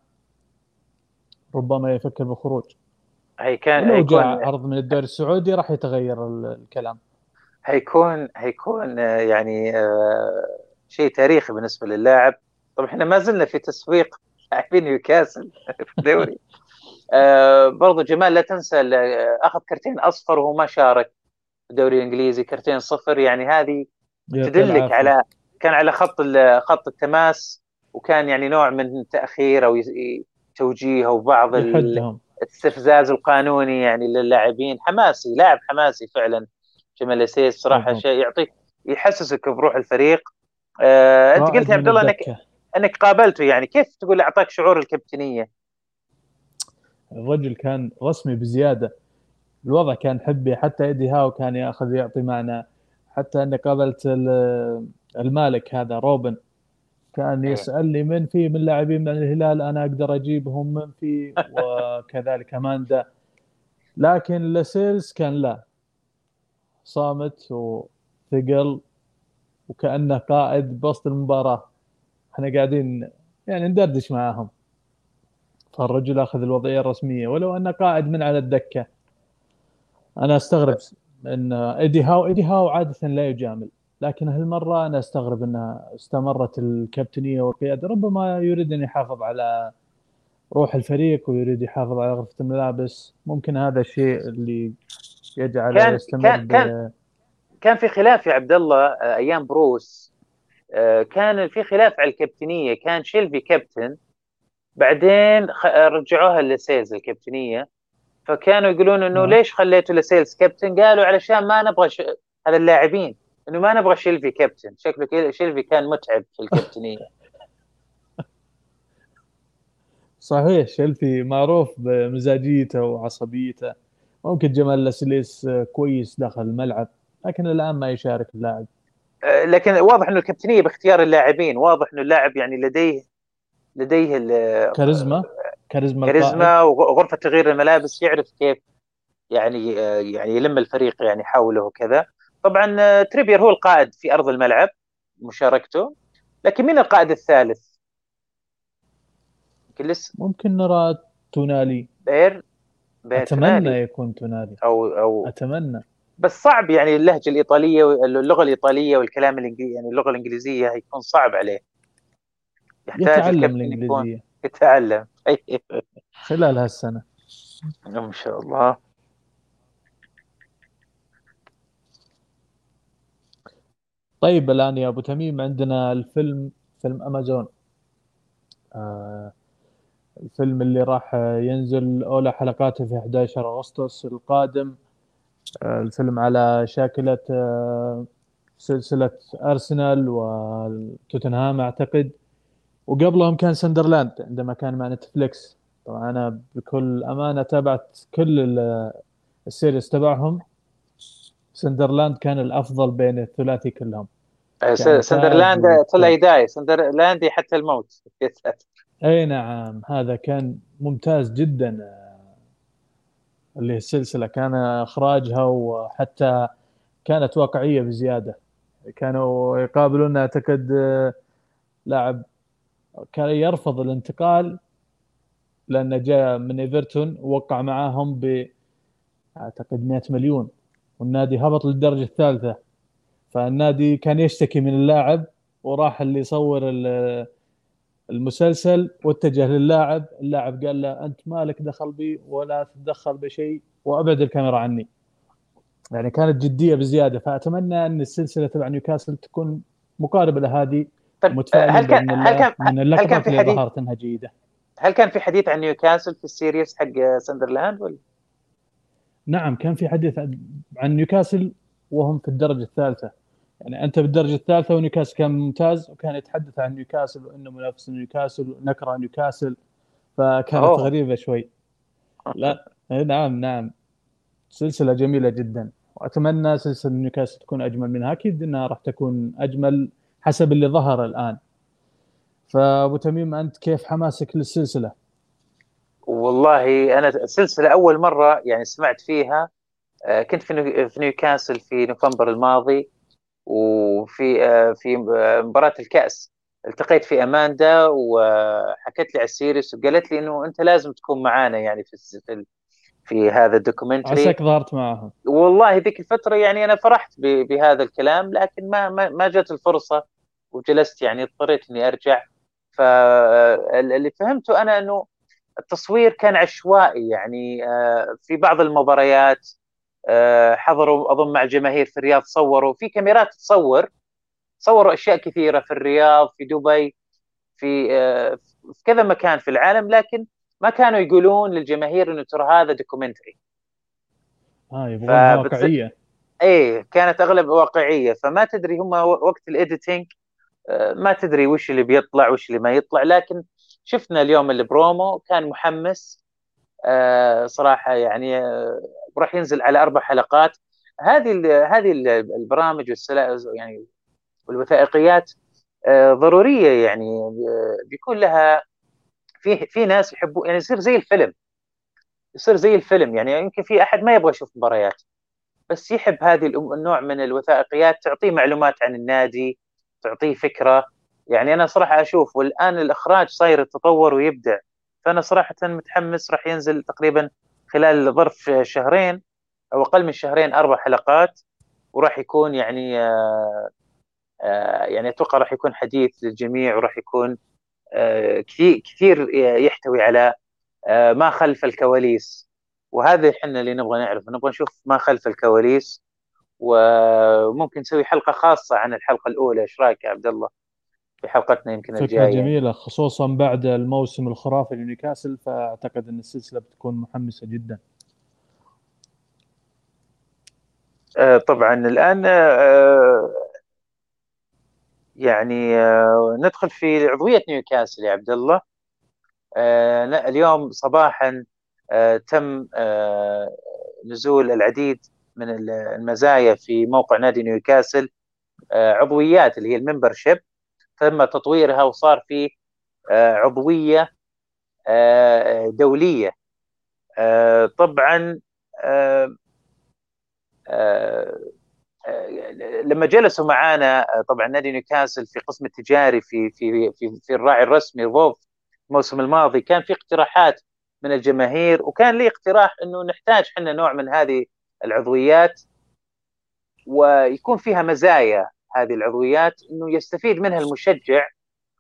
ربما يفكر بالخروج هي كان ولو جاء هيكون عرض من الدوري السعودي راح يتغير ال- الكلام. هيكون هيكون آه، يعني آه، شيء تاريخي بالنسبة للاعب. طبعا إحنا ما زلنا في تسويق لاعبين نيوكاسل في الدوري. آه، برضو جمال لا تنسى أخذ كرتين أصفر وهو ما شارك في الدوري الإنجليزي كرتين صفر. يعني هذه تدلك. على كان على خط خط التماس وكان يعني نوع من التاخير أو توجيه أو بعض الاستفزاز القانوني يعني للاعبين. حماسي لاعب حماسي فعلا. جمال السيس صراحة. شيء يعطيك يحسسك بروح الفريق. آه أنت قلت يا عبد الله انك. أنك قابلته يعني. كيف تقول أعطاك شعور الكابتنية؟ الرجل كان رسمي بزيادة. الوضع كان حبي حتى إيدي هاو كان يأخذ يعطي معنا حتى أني قابلت المالك هذا روبن. كان إيه. يسألني من في من لاعبين من الهلال أنا أقدر أجيبهم من في وكذلك أماندا. لكن لسيلز كان لا. صامت وثقل وكأنه قائد بوسط المباراة. إحنا قاعدين يعني ندردش معاهم. فالرجل أخذ الوضعية الرسمية ولو أنه قائد من على الدكة. أنا أستغرب إن إيدي هاو إيدي هاو عادة لا يجامل. لكن هالمرة أنا أستغرب انها استمرت الكابتنية والقيادة. ربما يريد أن يحافظ على روح الفريق ويريد يحافظ على غرفة الملابس. ممكن هذا الشيء اللي يجعل كان يستمر كان كان كان في خلاف يا عبد الله آه، أيام بروس. آه، كان في خلاف على الكابتنية. كان شيلفي كابتن. بعدين خ- رجعوها لسيلز الكابتنية. فكانوا يقولون إنه نعم. ليش خليته لسيلز كابتن؟ قالوا علشان ما نبغى ش... هذا اللاعبين. إنه ما نبغى شيلفي كابتن شكله كده شيلفي كان متعب في الكابتنية. صحيح شلفي معروف بمزاجيته وعصبيته. ممكن جمال لاسليس كويس داخل الملعب لكن الآن ما يشارك اللاعب. آه، لكن واضح إنه الكابتنية باختيار اللاعبين. واضح إنه اللاعب يعني لديه لديه ال- كاريزما. كاريزما. كاريزما وغرفه تغيير الملابس يعرف كيف يعني آه، يعني يلم الفريق يعني حوله وكذا. طبعا آه، تريبير هو القائد في أرض الملعب مشاركته. لكن مين القائد الثالث؟ يمكن لسه ممكن نرى تونالي. بير بير أتمنى تونالي. يكون تونالي. أو أو أتمنى. بس صعب يعني اللهجة الإيطالية واللغة الإيطالية والكلام الانجليزي يعني اللغة الإنجليزية هيكون صعب عليه. يحتاج يتعلم يكون الإنجليزية. يتعلم. خلال هالسنة. ما شاء الله. طيب الآن يا أبو تميم عندنا الفيلم فيلم أمازون. آه الفيلم اللي راح ينزل أولى حلقاته في 11 أغسطس القادم. آه الفيلم على شاكلة آه سلسلة أرسنال وتوتنهام أعتقد. وقبلهم كان سندرلاند عندما كان مع نتفليكس. طبعا أنا بكل أمانة تابعت كل ال- ال series تبعهم. سندرلاند كان الأفضل بين الثلاثي كلهم. سندرلاند تاج till I die سندرلاند حتى الموت. أي نعم هذا كان ممتاز جدا آه، اللي هي السلسلة كان إخراجها وحتى كانت واقعية بزيادة كانوا يقابلون أعتقد آه، لاعب كان يرفض الانتقال لأنه جاء من إيفرتون ووقع معاهم ب أعتقد 100 مليون والنادي هبط للدرجة الثالثة فالنادي كان يشتكي من اللاعب وراح اللي يصور ال- المسلسل واتجه للاعب اللاعب قال له أنت مالك دخل بي ولا تتدخل بشيء وأبعد الكاميرا عني. يعني كانت جدية بزيادة فأتمنى أن السلسلة تبع نيوكاسل تكون مقاربة لهذه طيب متفائل هل كان هل كان من هل كان في حديث ظهرت إنها جيدة. هل كان في حديث عن نيوكاسل في ال series حق سندرلاند؟ ولا؟ نعم كان في حديث عن- عن نيوكاسل وهم في الدرجة الثالثة. يعني أنت بالدرجة الثالثة ونيوكاسل كان ممتاز وكان يتحدث عن نيوكاسل وإنه منافس نيوكاسل ونكرة نيوكاسل فكانت أوه. غريبة شوي. لا إيه نعم نعم. سلسلة جميلة جدا. وأتمنى سلسلة نيوكاسل تكون أجمل منها. أكيد إنها راح تكون أجمل حسب اللي ظهر الآن. فأبو تميم أنت كيف حماسك للسلسلة؟ والله أنا السلسله أول مرة يعني سمعت فيها آه، كنت في نيو- في نيوكاسل في نوفمبر الماضي. وفي آه، في آه، مباراة الكأس. التقيت في أماندا وحكت لي على ال series وقالت لي إنه أنت لازم تكون معانا يعني في في, هذا ال documentary. عساك ظهرت معهم. والله ذيك الفترة يعني أنا فرحت بهذا الكلام لكن ما ما ما جت الفرصة وجلست يعني اضطريت إني أرجع. فاللي فهمته أنا إنه التصوير كان عشوائي يعني آه، في بعض المباريات آه، حضروا أظن مع الجماهير في الرياض صوروا في كاميرات تصور صوروا أشياء كثيرة في الرياض في دبي في آه، في كذا مكان في العالم لكن ما كانوا يقولون للجماهير إنه ترى هذا documentary. آه يبغونها واقعية. إيه كانت أغلب واقعية. فما تدري هم وقت ال editing آه، ما تدري وش اللي بيطلع وش اللي ما يطلع. لكن شفنا اليوم البرومو كان محمس آه، صراحة يعني آه، راح ينزل على أربع حلقات. هذه هذه ال- البرامج والسلا يعني والوثائقيات آه، ضرورية يعني آه، بيكون لها في في ناس يحبوا يعني يصير زي الفيلم. يصير زي الفيلم يعني يمكن في أحد ما يبغى يشوف مباريات بس يحب هذه النوع من الوثائقيات تعطيه معلومات عن النادي تعطيه فكرة. يعني أنا صراحة أشوف والآن الإخراج صاير يتطور ويبدع فأنا صراحة متحمس راح ينزل تقريبا خلال ظرف شهرين أو أقل من شهرين أربع حلقات وراح يكون يعني يعني أتوقع راح يكون حديث للجميع وراح يكون كثير كثير يحتوي على ما خلف الكواليس. وهذا إحنا اللي نبغى نعرف نبغى نشوف ما خلف الكواليس وممكن نسوي حلقة خاصة عن الحلقة الأولى. إيش رأيك يا عبد الله؟ في حلقتنا يمكن فكرة الجاية. جميلة خصوصا بعد الموسم الخرافي لنيوكاسل فأعتقد أن السلسلة بتكون محمسة جدا. آه طبعا الآن آه يعني آه ندخل في عضوية نيوكاسل يا عبد الله. اليوم صباحا تم نزول العديد من المزايا في موقع نادي نيوكاسل. عضويات اللي هي الممبرشيب. تم تطويرها وصار في آه، عضوية آه، دولية. طبعا لما جلسوا معانا طبعا نادي نيوكاسل في قسم التجاري في في في في الراعي الرسمي فوف الموسم الماضي كان في اقتراحات من الجماهير وكان لي اقتراح إنه نحتاج إحنا نوع من هذه العضويات ويكون فيها مزايا. هذه العضويات إنه يستفيد منها المشجع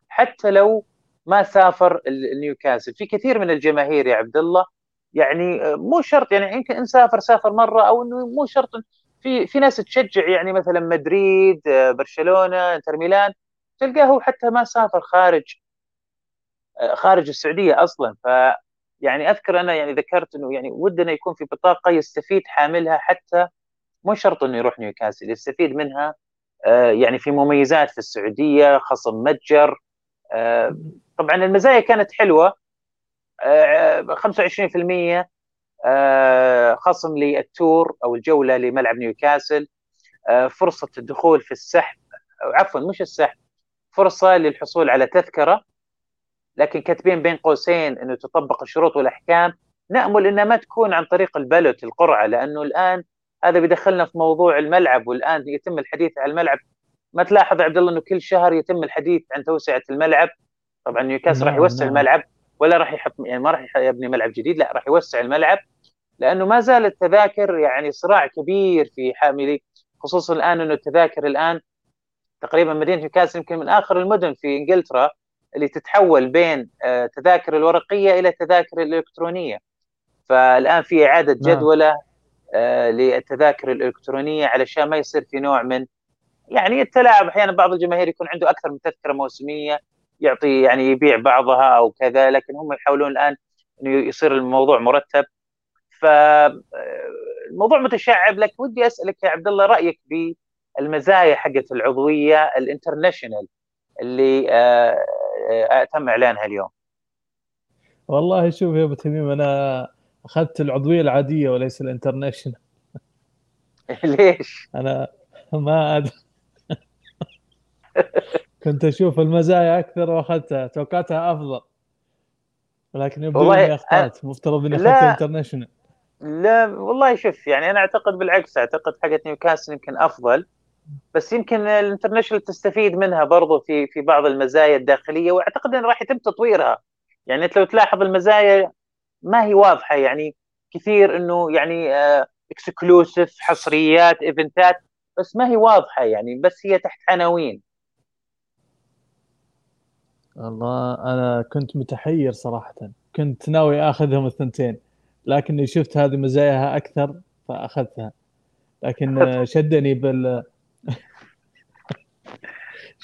حتى لو ما سافر نيوكاسل في كثير من الجماهير يا عبد الله يعني مو شرط يعني يمكن إن سافر سافر مرة أو إنه مو شرط. في في ناس تشجع يعني مثلا مدريد برشلونة إنتر ميلان تلقاه حتى ما سافر خارج خارج السعودية أصلا. ف يعني أذكر أنا يعني ذكرت إنه يعني ودنا يكون في بطاقة يستفيد حاملها حتى مو شرط إنه يروح نيوكاسل يستفيد منها آه، يعني في مميزات في السعودية خصم متجر. آه، طبعا المزايا كانت حلوة. 25% آه، خصم لل tour أو الجولة لملعب نيوكاسل. فرصة الدخول في السحب عفوا مش السحب فرصة للحصول على تذكرة. لكن كاتبين بين قوسين إنه تطبق الشروط والأحكام. نأمل إنها ما تكون عن طريق البلوت القرعة لأنه الآن هذا بيدخلنا في موضوع الملعب والآن يتم الحديث عن الملعب ما تلاحظ عبد الله إنه كل شهر يتم الحديث عن توسعة الملعب طبعا نيوكاسل راح نعم، يوسع نعم. الملعب ولا راح يحط يعني ما راح يبني ملعب جديد لا راح يوسع الملعب لأنه ما زال التذاكر يعني صراع كبير في حاملي خصوصا الآن إنه التذاكر الآن تقريبا مدينة نيوكاسل يمكن من آخر المدن في إنجلترا اللي تتحول بين آه، تذاكر الورقية إلى تذاكر الإلكترونية فالآن في إعادة نعم. جدولة للتذاكر الإلكترونية علشان ما يصير في نوع من يعني التلاعب. أحيانا بعض الجماهير يكون عنده أكثر من تذكرة موسمية يعطي يعني يبيع بعضها أو كذا لكن هم يحاولون الآن إنه يصير الموضوع مرتب. فالموضوع آه، متشعب لك ودي أسألك يا عبد الله رأيك بالمزايا حقت العضوية ال international اللي آه، تم إعلانها اليوم؟ والله شوف يا أبو تميم أنا أخذت العضوية العادية وليس ال international. ليش؟ أنا ما أدري. كنت أشوف المزايا أكثر وأخذتها. توقعتها أفضل. ولكن يبدو إني أخطأت. مفترض إني أخذت ال international. لا والله شوف يعني أنا أعتقد بالعكس. أعتقد حقت نيوكاسل يمكن أفضل. بس يمكن ال international تستفيد منها برضو في في بعض المزايا الداخلية. وأعتقد انه راح يتم تطويرها. يعني أنت لو تلاحظ المزايا ما هي واضحة يعني كثير إنه يعني exclusive آه، حصريات event ات بس ما هي واضحة يعني بس هي تحت عناوين. والله أنا كنت متحير صراحة. كنت ناوي آخذهم الثنتين لكني شفت هذه مزاياها أكثر فأخذتها. لكن شدني بال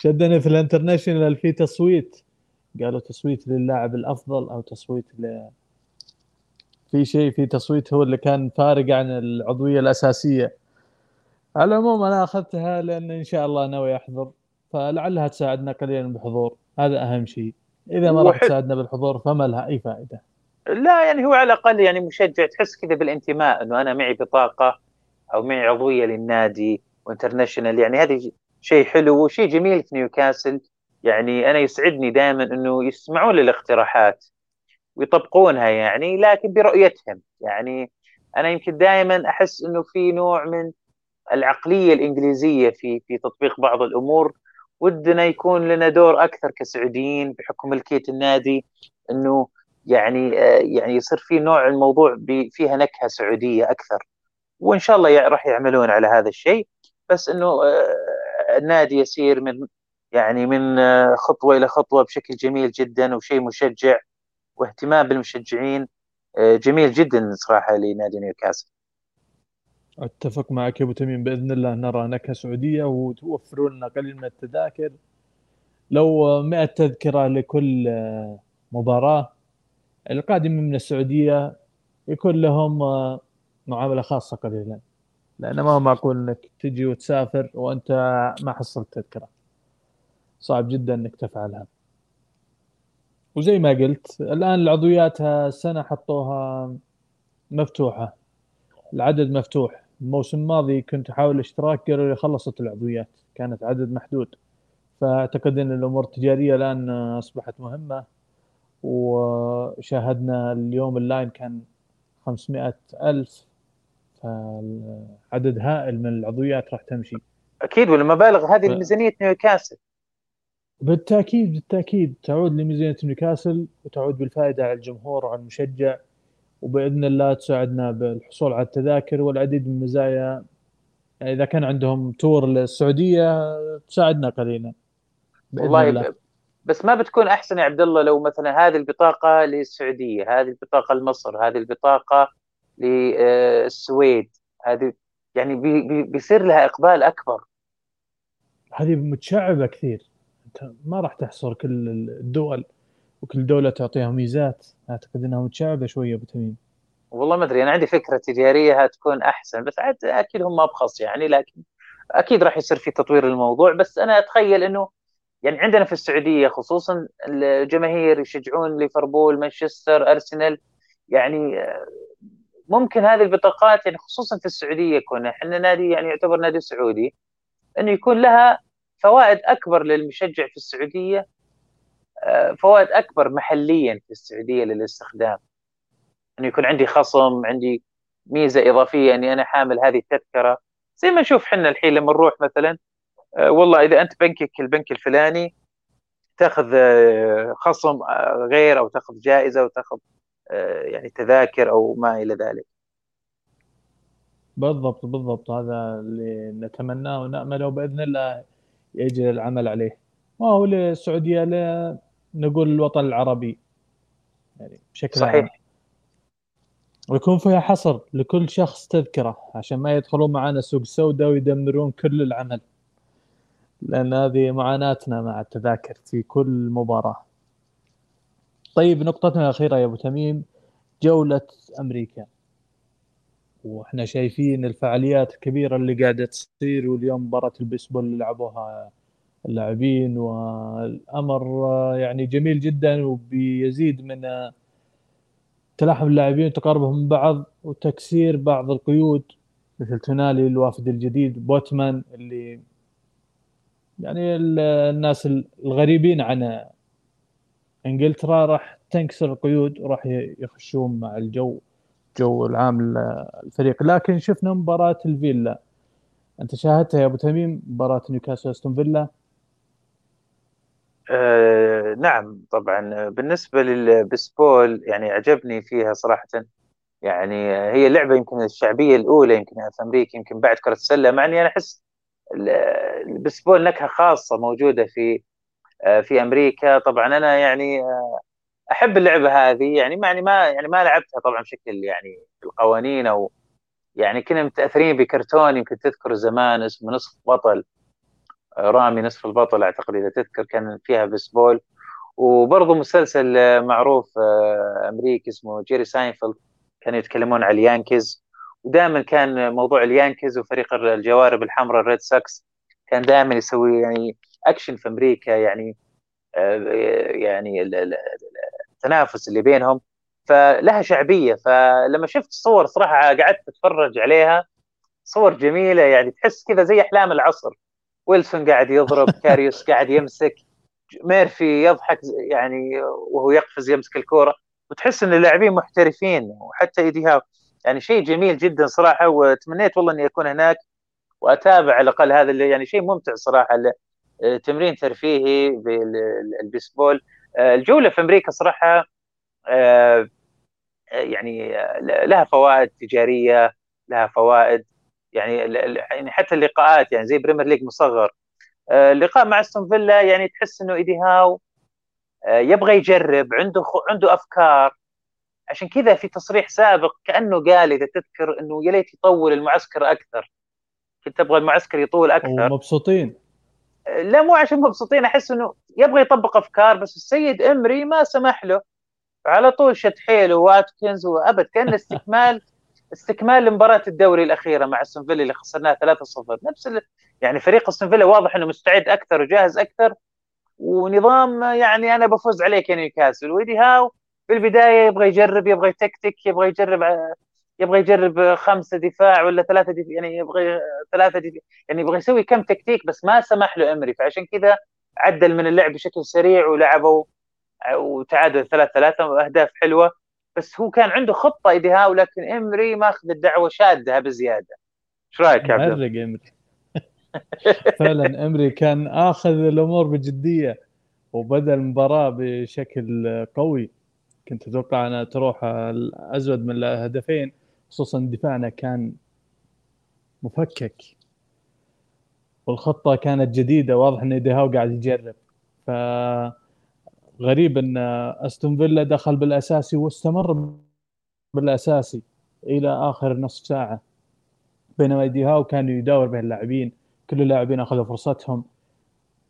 شدني في الانترناشونال في تصويت. قالوا تصويت للاعب الأفضل أو تصويت ل في شيء في تصويت هو اللي كان فارق عن العضوية الأساسية. على العموم أنا أخذتها لأن إن شاء الله ناوي أحضر فلعلها تساعدنا قليلا بالحضور. هذا أهم شيء. إذا ما راح تساعدنا بالحضور فما لها أي فائدة. لا يعني هو على الأقل يعني مشجع تحس كذا بالانتماء إنه أنا معي بطاقة أو معي عضوية للنادي و international يعني هذه شيء حلو وشيء جميل في نيوكاسل يعني أنا يسعدني دائما إنه يسمعون للاقتراحات. ويطبقونها يعني لكن برؤيتهم. يعني أنا يمكن دائما أحس إنه في نوع من العقلية الإنجليزية في في تطبيق بعض الأمور. ودنا يكون لنا دور أكثر كسعوديين بحكم ملكيه النادي إنه يعني يعني يصير في نوع الموضوع فيها نكهة سعودية أكثر. وإن شاء الله راح يعملون على هذا الشيء. بس إنه آه، النادي يسير من يعني من آه، خطوة إلى خطوة بشكل جميل جدا وشيء مشجع. واهتمام بالمشجعين آه، جميل جدا صراحة لنادي نيوكاسل. أتفق معك يا أبو تميم بإذن الله نرى نكهة سعودية وتوفروا لنا قليل من التذاكر. لو 100 تذكرة لكل مباراة القادم من السعودية يكون لهم معاملة خاصة قليلا. لأنه ما هو معقول إنك تجي وتسافر وأنت ما حصلت تذكرة. صعب جدا إنك تفعلها. وزي ما قلت الآن العضويات السنة حطوها مفتوحة العدد مفتوح. الموسم الماضي كنت أحاول اشتراك قالوا لي خلصت العضويات كانت عدد محدود. فأعتقد إن الأمور التجارية الآن أصبحت مهمة وشاهدنا اليوم ال line كان 500 ألف فعدد هائل من العضويات راح تمشي. أكيد والمبالغ هذه ف... لميزانيه نيوكاسل بالتأكيد بالتأكيد تعود لميزانية نيوكاسل وتعود بالفائدة على الجمهور وعلى المشجع وبإذن الله تساعدنا بالحصول على التذاكر والعديد من المزايا. يعني إذا كان عندهم تور للسعودية تساعدنا قليلا والله الله. بس ما بتكون أحسن يا عبد الله لو مثلا هذه البطاقة للسعودية هذه البطاقة لمصر هذه البطاقة للسويد هذه يعني بي بيصير لها إقبال أكبر. هذه متشعبة كثير. ما راح تحصر كل الدول وكل دولة تعطيها ميزات. أعتقد إنها متشعبة شوية أبو تميم. والله ما أدري أنا عندي فكرة تجارية هتكون أحسن بس عاد أكيد هم ابخص يعني لكن أكيد راح يصير في تطوير الموضوع بس أنا أتخيل إنه يعني عندنا في السعودية خصوصا الجماهير يشجعون ليفربول مانشستر أرسنال يعني ممكن هذه البطاقات يعني خصوصا في السعودية يكون إحنا نادي يعني يعتبر نادي سعودي إنه يكون لها فوائد أكبر للمشجع في السعودية آه، فوائد أكبر محليا في السعودية للاستخدام. إنه يكون عندي خصم عندي ميزة إضافية إني أنا حامل هذه التذكرة. زي ما نشوف إحنا الحين لما نروح مثلا آه، والله إذا أنت بنكك البنك الفلاني تأخذ آه، خصم غير أو تأخذ جائزة وتاخذ يعني تذاكر أو ما إلى ذلك. بالضبط بالضبط. هذا اللي نتمناه ونأمله وباذن الله. يجري العمل عليه. وهو للسعودية نقول الوطن العربي. يعني بشكل صحيح. عام. ويكون فيها حصر لكل شخص تذكرة عشان ما يدخلون معنا سوق سوداء ويدمرون كل العمل. لأن هذه معاناتنا مع التذاكر في كل مباراة. طيب نقطتنا الأخيرة يا أبو تميم جولة أمريكا. وإحنا شايفين الفعاليات الكبيرة اللي قاعدة تصير واليوم مباراة البيسبول اللي لعبوها اللاعبين والأمر يعني جميل جدا وبيزيد من تلاحم اللاعبين وتقاربهم من بعض وتكسير بعض القيود. مثل تونالي الوافد الجديد بوتمان اللي يعني الناس الغريبين عن إنجلترا راح تنكسر القيود وراح يخشون مع الجو. جو العام الفريق. لكن شفنا مباراة الفيلا. أنت شاهدتها يا أبو تميم مباراة نيوكاسل أستون فيلا؟ آه نعم طبعا. بالنسبة للبسبول يعني عجبني فيها صراحة. يعني هي اللعبة يمكن الشعبية الأولى يمكن في أمريكا يمكن بعد كرة السلة مع إني أنا أحس البيسبول نكهة خاصة موجودة في آه، في أمريكا. طبعا أنا يعني آه، أحب اللعبة هذه يعني يعني ما يعني ما لعبتها طبعا بشكل يعني القوانين أو يعني كنا متأثرين بكرتون يمكن تذكر زمان اسمه نصف بطل آه، رامي نصف البطل أعتقد إذا تذكر كان فيها بيسبول وبرضه مسلسل معروف أمريكي اسمه جيري ساينفيلد كانوا يتكلمون على اليانكيز. ودائما كان موضوع اليانكيز وفريق الجوارب الحمراء الريد ساكس كان دائما يسوي يعني أكشن في أمريكا يعني آه، يعني التنافس اللي بينهم فلها شعبية. فلما شفت الصور صراحة قعدت أتفرج عليها صور جميلة يعني تحس كذا زي أحلام العصر. ويلسون قاعد يضرب كاريوس قاعد يمسك ميرفي يضحك يعني وهو يقفز يمسك الكورة. وتحس إن اللاعبين محترفين وحتى إيدي هاو يعني شيء جميل جدا صراحة وتمنيت والله إني أكون هناك وأتابع على الأقل هذا اللي يعني شيء ممتع صراحة تمرين ترفيهي بالبيسبول. آه، الجولة في أمريكا صراحة آه، يعني لها فوائد تجارية لها فوائد يعني يعني حتى اللقاءات يعني زي بريمير ليج مصغر. اللقاء مع أستون فيلا يعني تحس إنه ايدي هاو يبغى يجرب عنده عنده أفكار. عشان كذا في تصريح سابق كأنه قال إذا تذكر إنه يا ليت يطول المعسكر أكثر. كنت أبغى المعسكر يطول أكثر. ومبسوطين. لا مو عشان مبسوطين أحس إنه يبغى يطبق أفكار بس السيد إمري ما سمح له. على طول شد حيله وآتكنز وأبد كأن استكمال استكمال لمباراة الدوري الأخيرة مع استون اللي خسرناها 3-0 نفس يعني فريق استون واضح إنه مستعد أكثر وجاهز أكثر ونظام يعني أنا بفوز عليك يا نيوكاسل ويدي هاو في البدايه يبغى يجرب يبغى يتكتك يبغى يجرب يبغى يجرب خمسة دفاع ولا ثلاثة دفاع يعني يبغى ثلاثة دفاع. يعني يبغى يسوي كم تكتيك بس ما سمح له إمري. فعشان كذا عدل من اللعب بشكل سريع ولعبوا وتعادل ثلاث ثلاثة أهداف حلوة. بس هو كان عنده خطة إيديها ولكن إمري ماخذ الدعوة شادها بزيادة. إيش رأيك يا عبد إمري. فعلا إمري كان آخذ الأمور بجدية وبدأ المباراة بشكل قوي. كنت أتوقع أنها تروح الأزود من الهدفين. خصوصا دفاعنا كان مفكك والخطة كانت جديدة واضح أن ديهاو قاعد يجرب. ف غريب إن أستون فيلا دخل بالأساسي واستمر بالأساسي إلى آخر نصف ساعة بينما ديهاو كان يداور بين اللاعبين كل اللاعبين أخذوا فرصتهم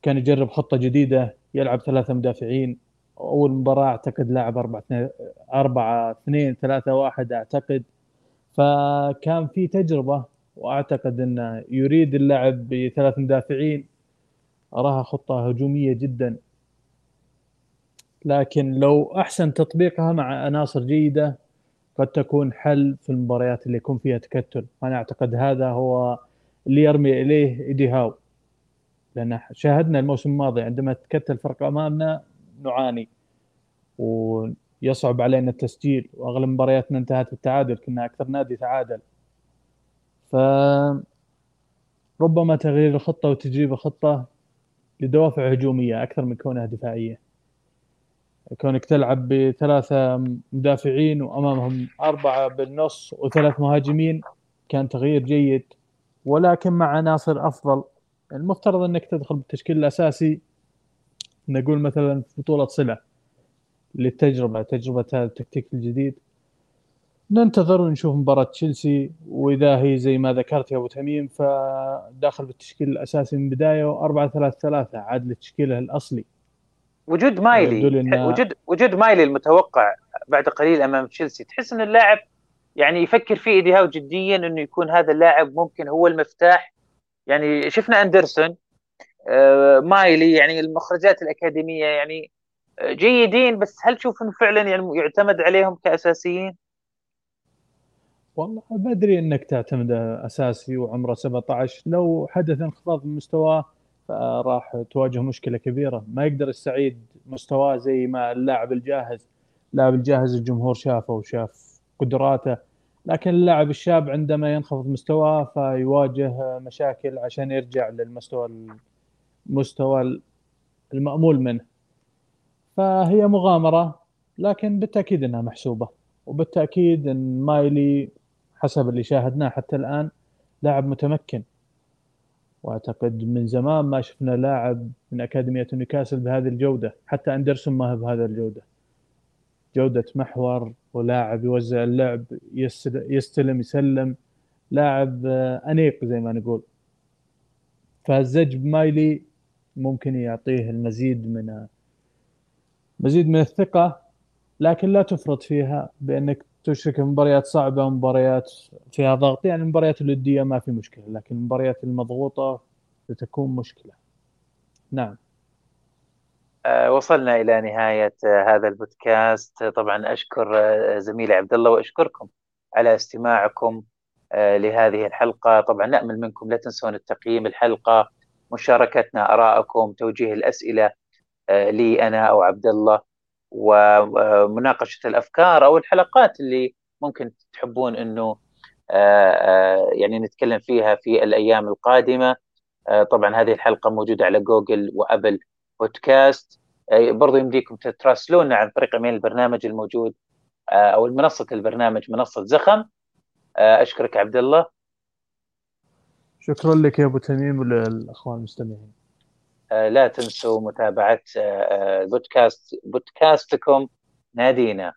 كان يجرب خطة جديدة يلعب ثلاثة مدافعين. أول مباراة أعتقد لاعب 4 2 4 2 3 1 أعتقد. فكان في تجربة وأعتقد انه يريد اللعب بثلاث مدافعين اراها خطه هجومية جدا. لكن لو أحسن تطبيقها مع عناصر جيدة قد تكون حل في المباريات اللي يكون فيها تكتل. أنا أعتقد هذا هو اللي يرمي إليه إيدي هاو. لأن شاهدنا الموسم الماضي عندما تكتل فرق أمامنا نعاني. ويصعب علينا التسجيل وأغلب مبارياتنا انتهت بالتعادل كنا أكثر نادي تعادل. ف ربما تغيير الخطة وتجريب الخطة لدوافع هجومية أكثر من كونها دفاعية. كونك تلعب بثلاثة مدافعين وأمامهم أربعة بالنص وثلاث مهاجمين كان تغيير جيد. ولكن مع عناصر أفضل المفترض أنك تدخل بالتشكيل الأساسي. نقول مثلا في بطولة صلة للتجربة تجربة هذا التكتيك الجديد. ننتظر ونشوف مباراة تشيلسي وإذا هي زي ما ذكرت يا أبو تميم فداخل بالتشكيل الأساسي من بداية و4 3 3 عاد لتشكيله الأصلي. وجود مايلي إن... وجود وجود مايلي المتوقع بعد قليل أمام تشيلسي. تحس إن اللاعب يعني يفكر فيه هاو جديا إنه يكون هذا اللاعب ممكن هو المفتاح. يعني شفنا أندرسون آه مايلي يعني المخرجات الأكاديمية يعني جيدين بس هل تشوف إنه فعلا يعني يعتمد عليهم كأساسيين؟ والله بدري إنك تعتمد أساسي وعمره 17 لو حدث انخفاض مستواه فراح تواجه مشكلة كبيرة. ما يقدر السعيد مستواه زي ما اللاعب الجاهز. اللاعب الجاهز الجمهور شافه وشاف قدراته لكن اللاعب الشاب عندما ينخفض مستواه فيواجه مشاكل عشان يرجع للمستوى المستوى المأمول منه. فهي مغامرة لكن بالتأكيد أنها محسوبة وبالتأكيد أن مايلي حسب اللي شاهدناه حتى الآن لاعب متمكن. وأعتقد من زمان ما شفنا لاعب من أكاديمية نيوكاسل بهذه الجودة حتى أندرسون ما هو بهذه الجودة. جودة محور ولاعب يوزع اللعب يستلم يسلم لاعب أنيق زي ما نقول. فالزج بمايلي ممكن يعطيه المزيد من مزيد من الثقة لكن لا تفرط فيها بأنك تشرك مباريات صعبة ومباريات فيها ضغط. يعني المباريات الودية ما في مشكلة لكن المباريات المضغوطة ستكون مشكلة. نعم. أه وصلنا إلى نهاية آه، هذا البودكاست. طبعا أشكر آه، زميلي عبد الله وأشكركم على استماعكم آه، لهذه الحلقة. طبعا نأمل منكم لا تنسون التقييم الحلقة مشاركتنا آرائكم توجيه الأسئلة لي أنا أو عبد الله. ومناقشه الأفكار أو الحلقات اللي ممكن تحبون إنه آه، آه، يعني نتكلم فيها في الأيام القادمة. آه، طبعا هذه الحلقة موجودة على جوجل وأبل بودكاست. برضو يمديكم تتراسلونا عن طريق إيميل البرنامج الموجود أو منصة البرنامج منصة زخم. أشكرك عبد الله. شكرا لك يا أبو تميم وللأخوان المستمعين. لا تنسوا متابعة بودكاست بودكاستكم نادينا.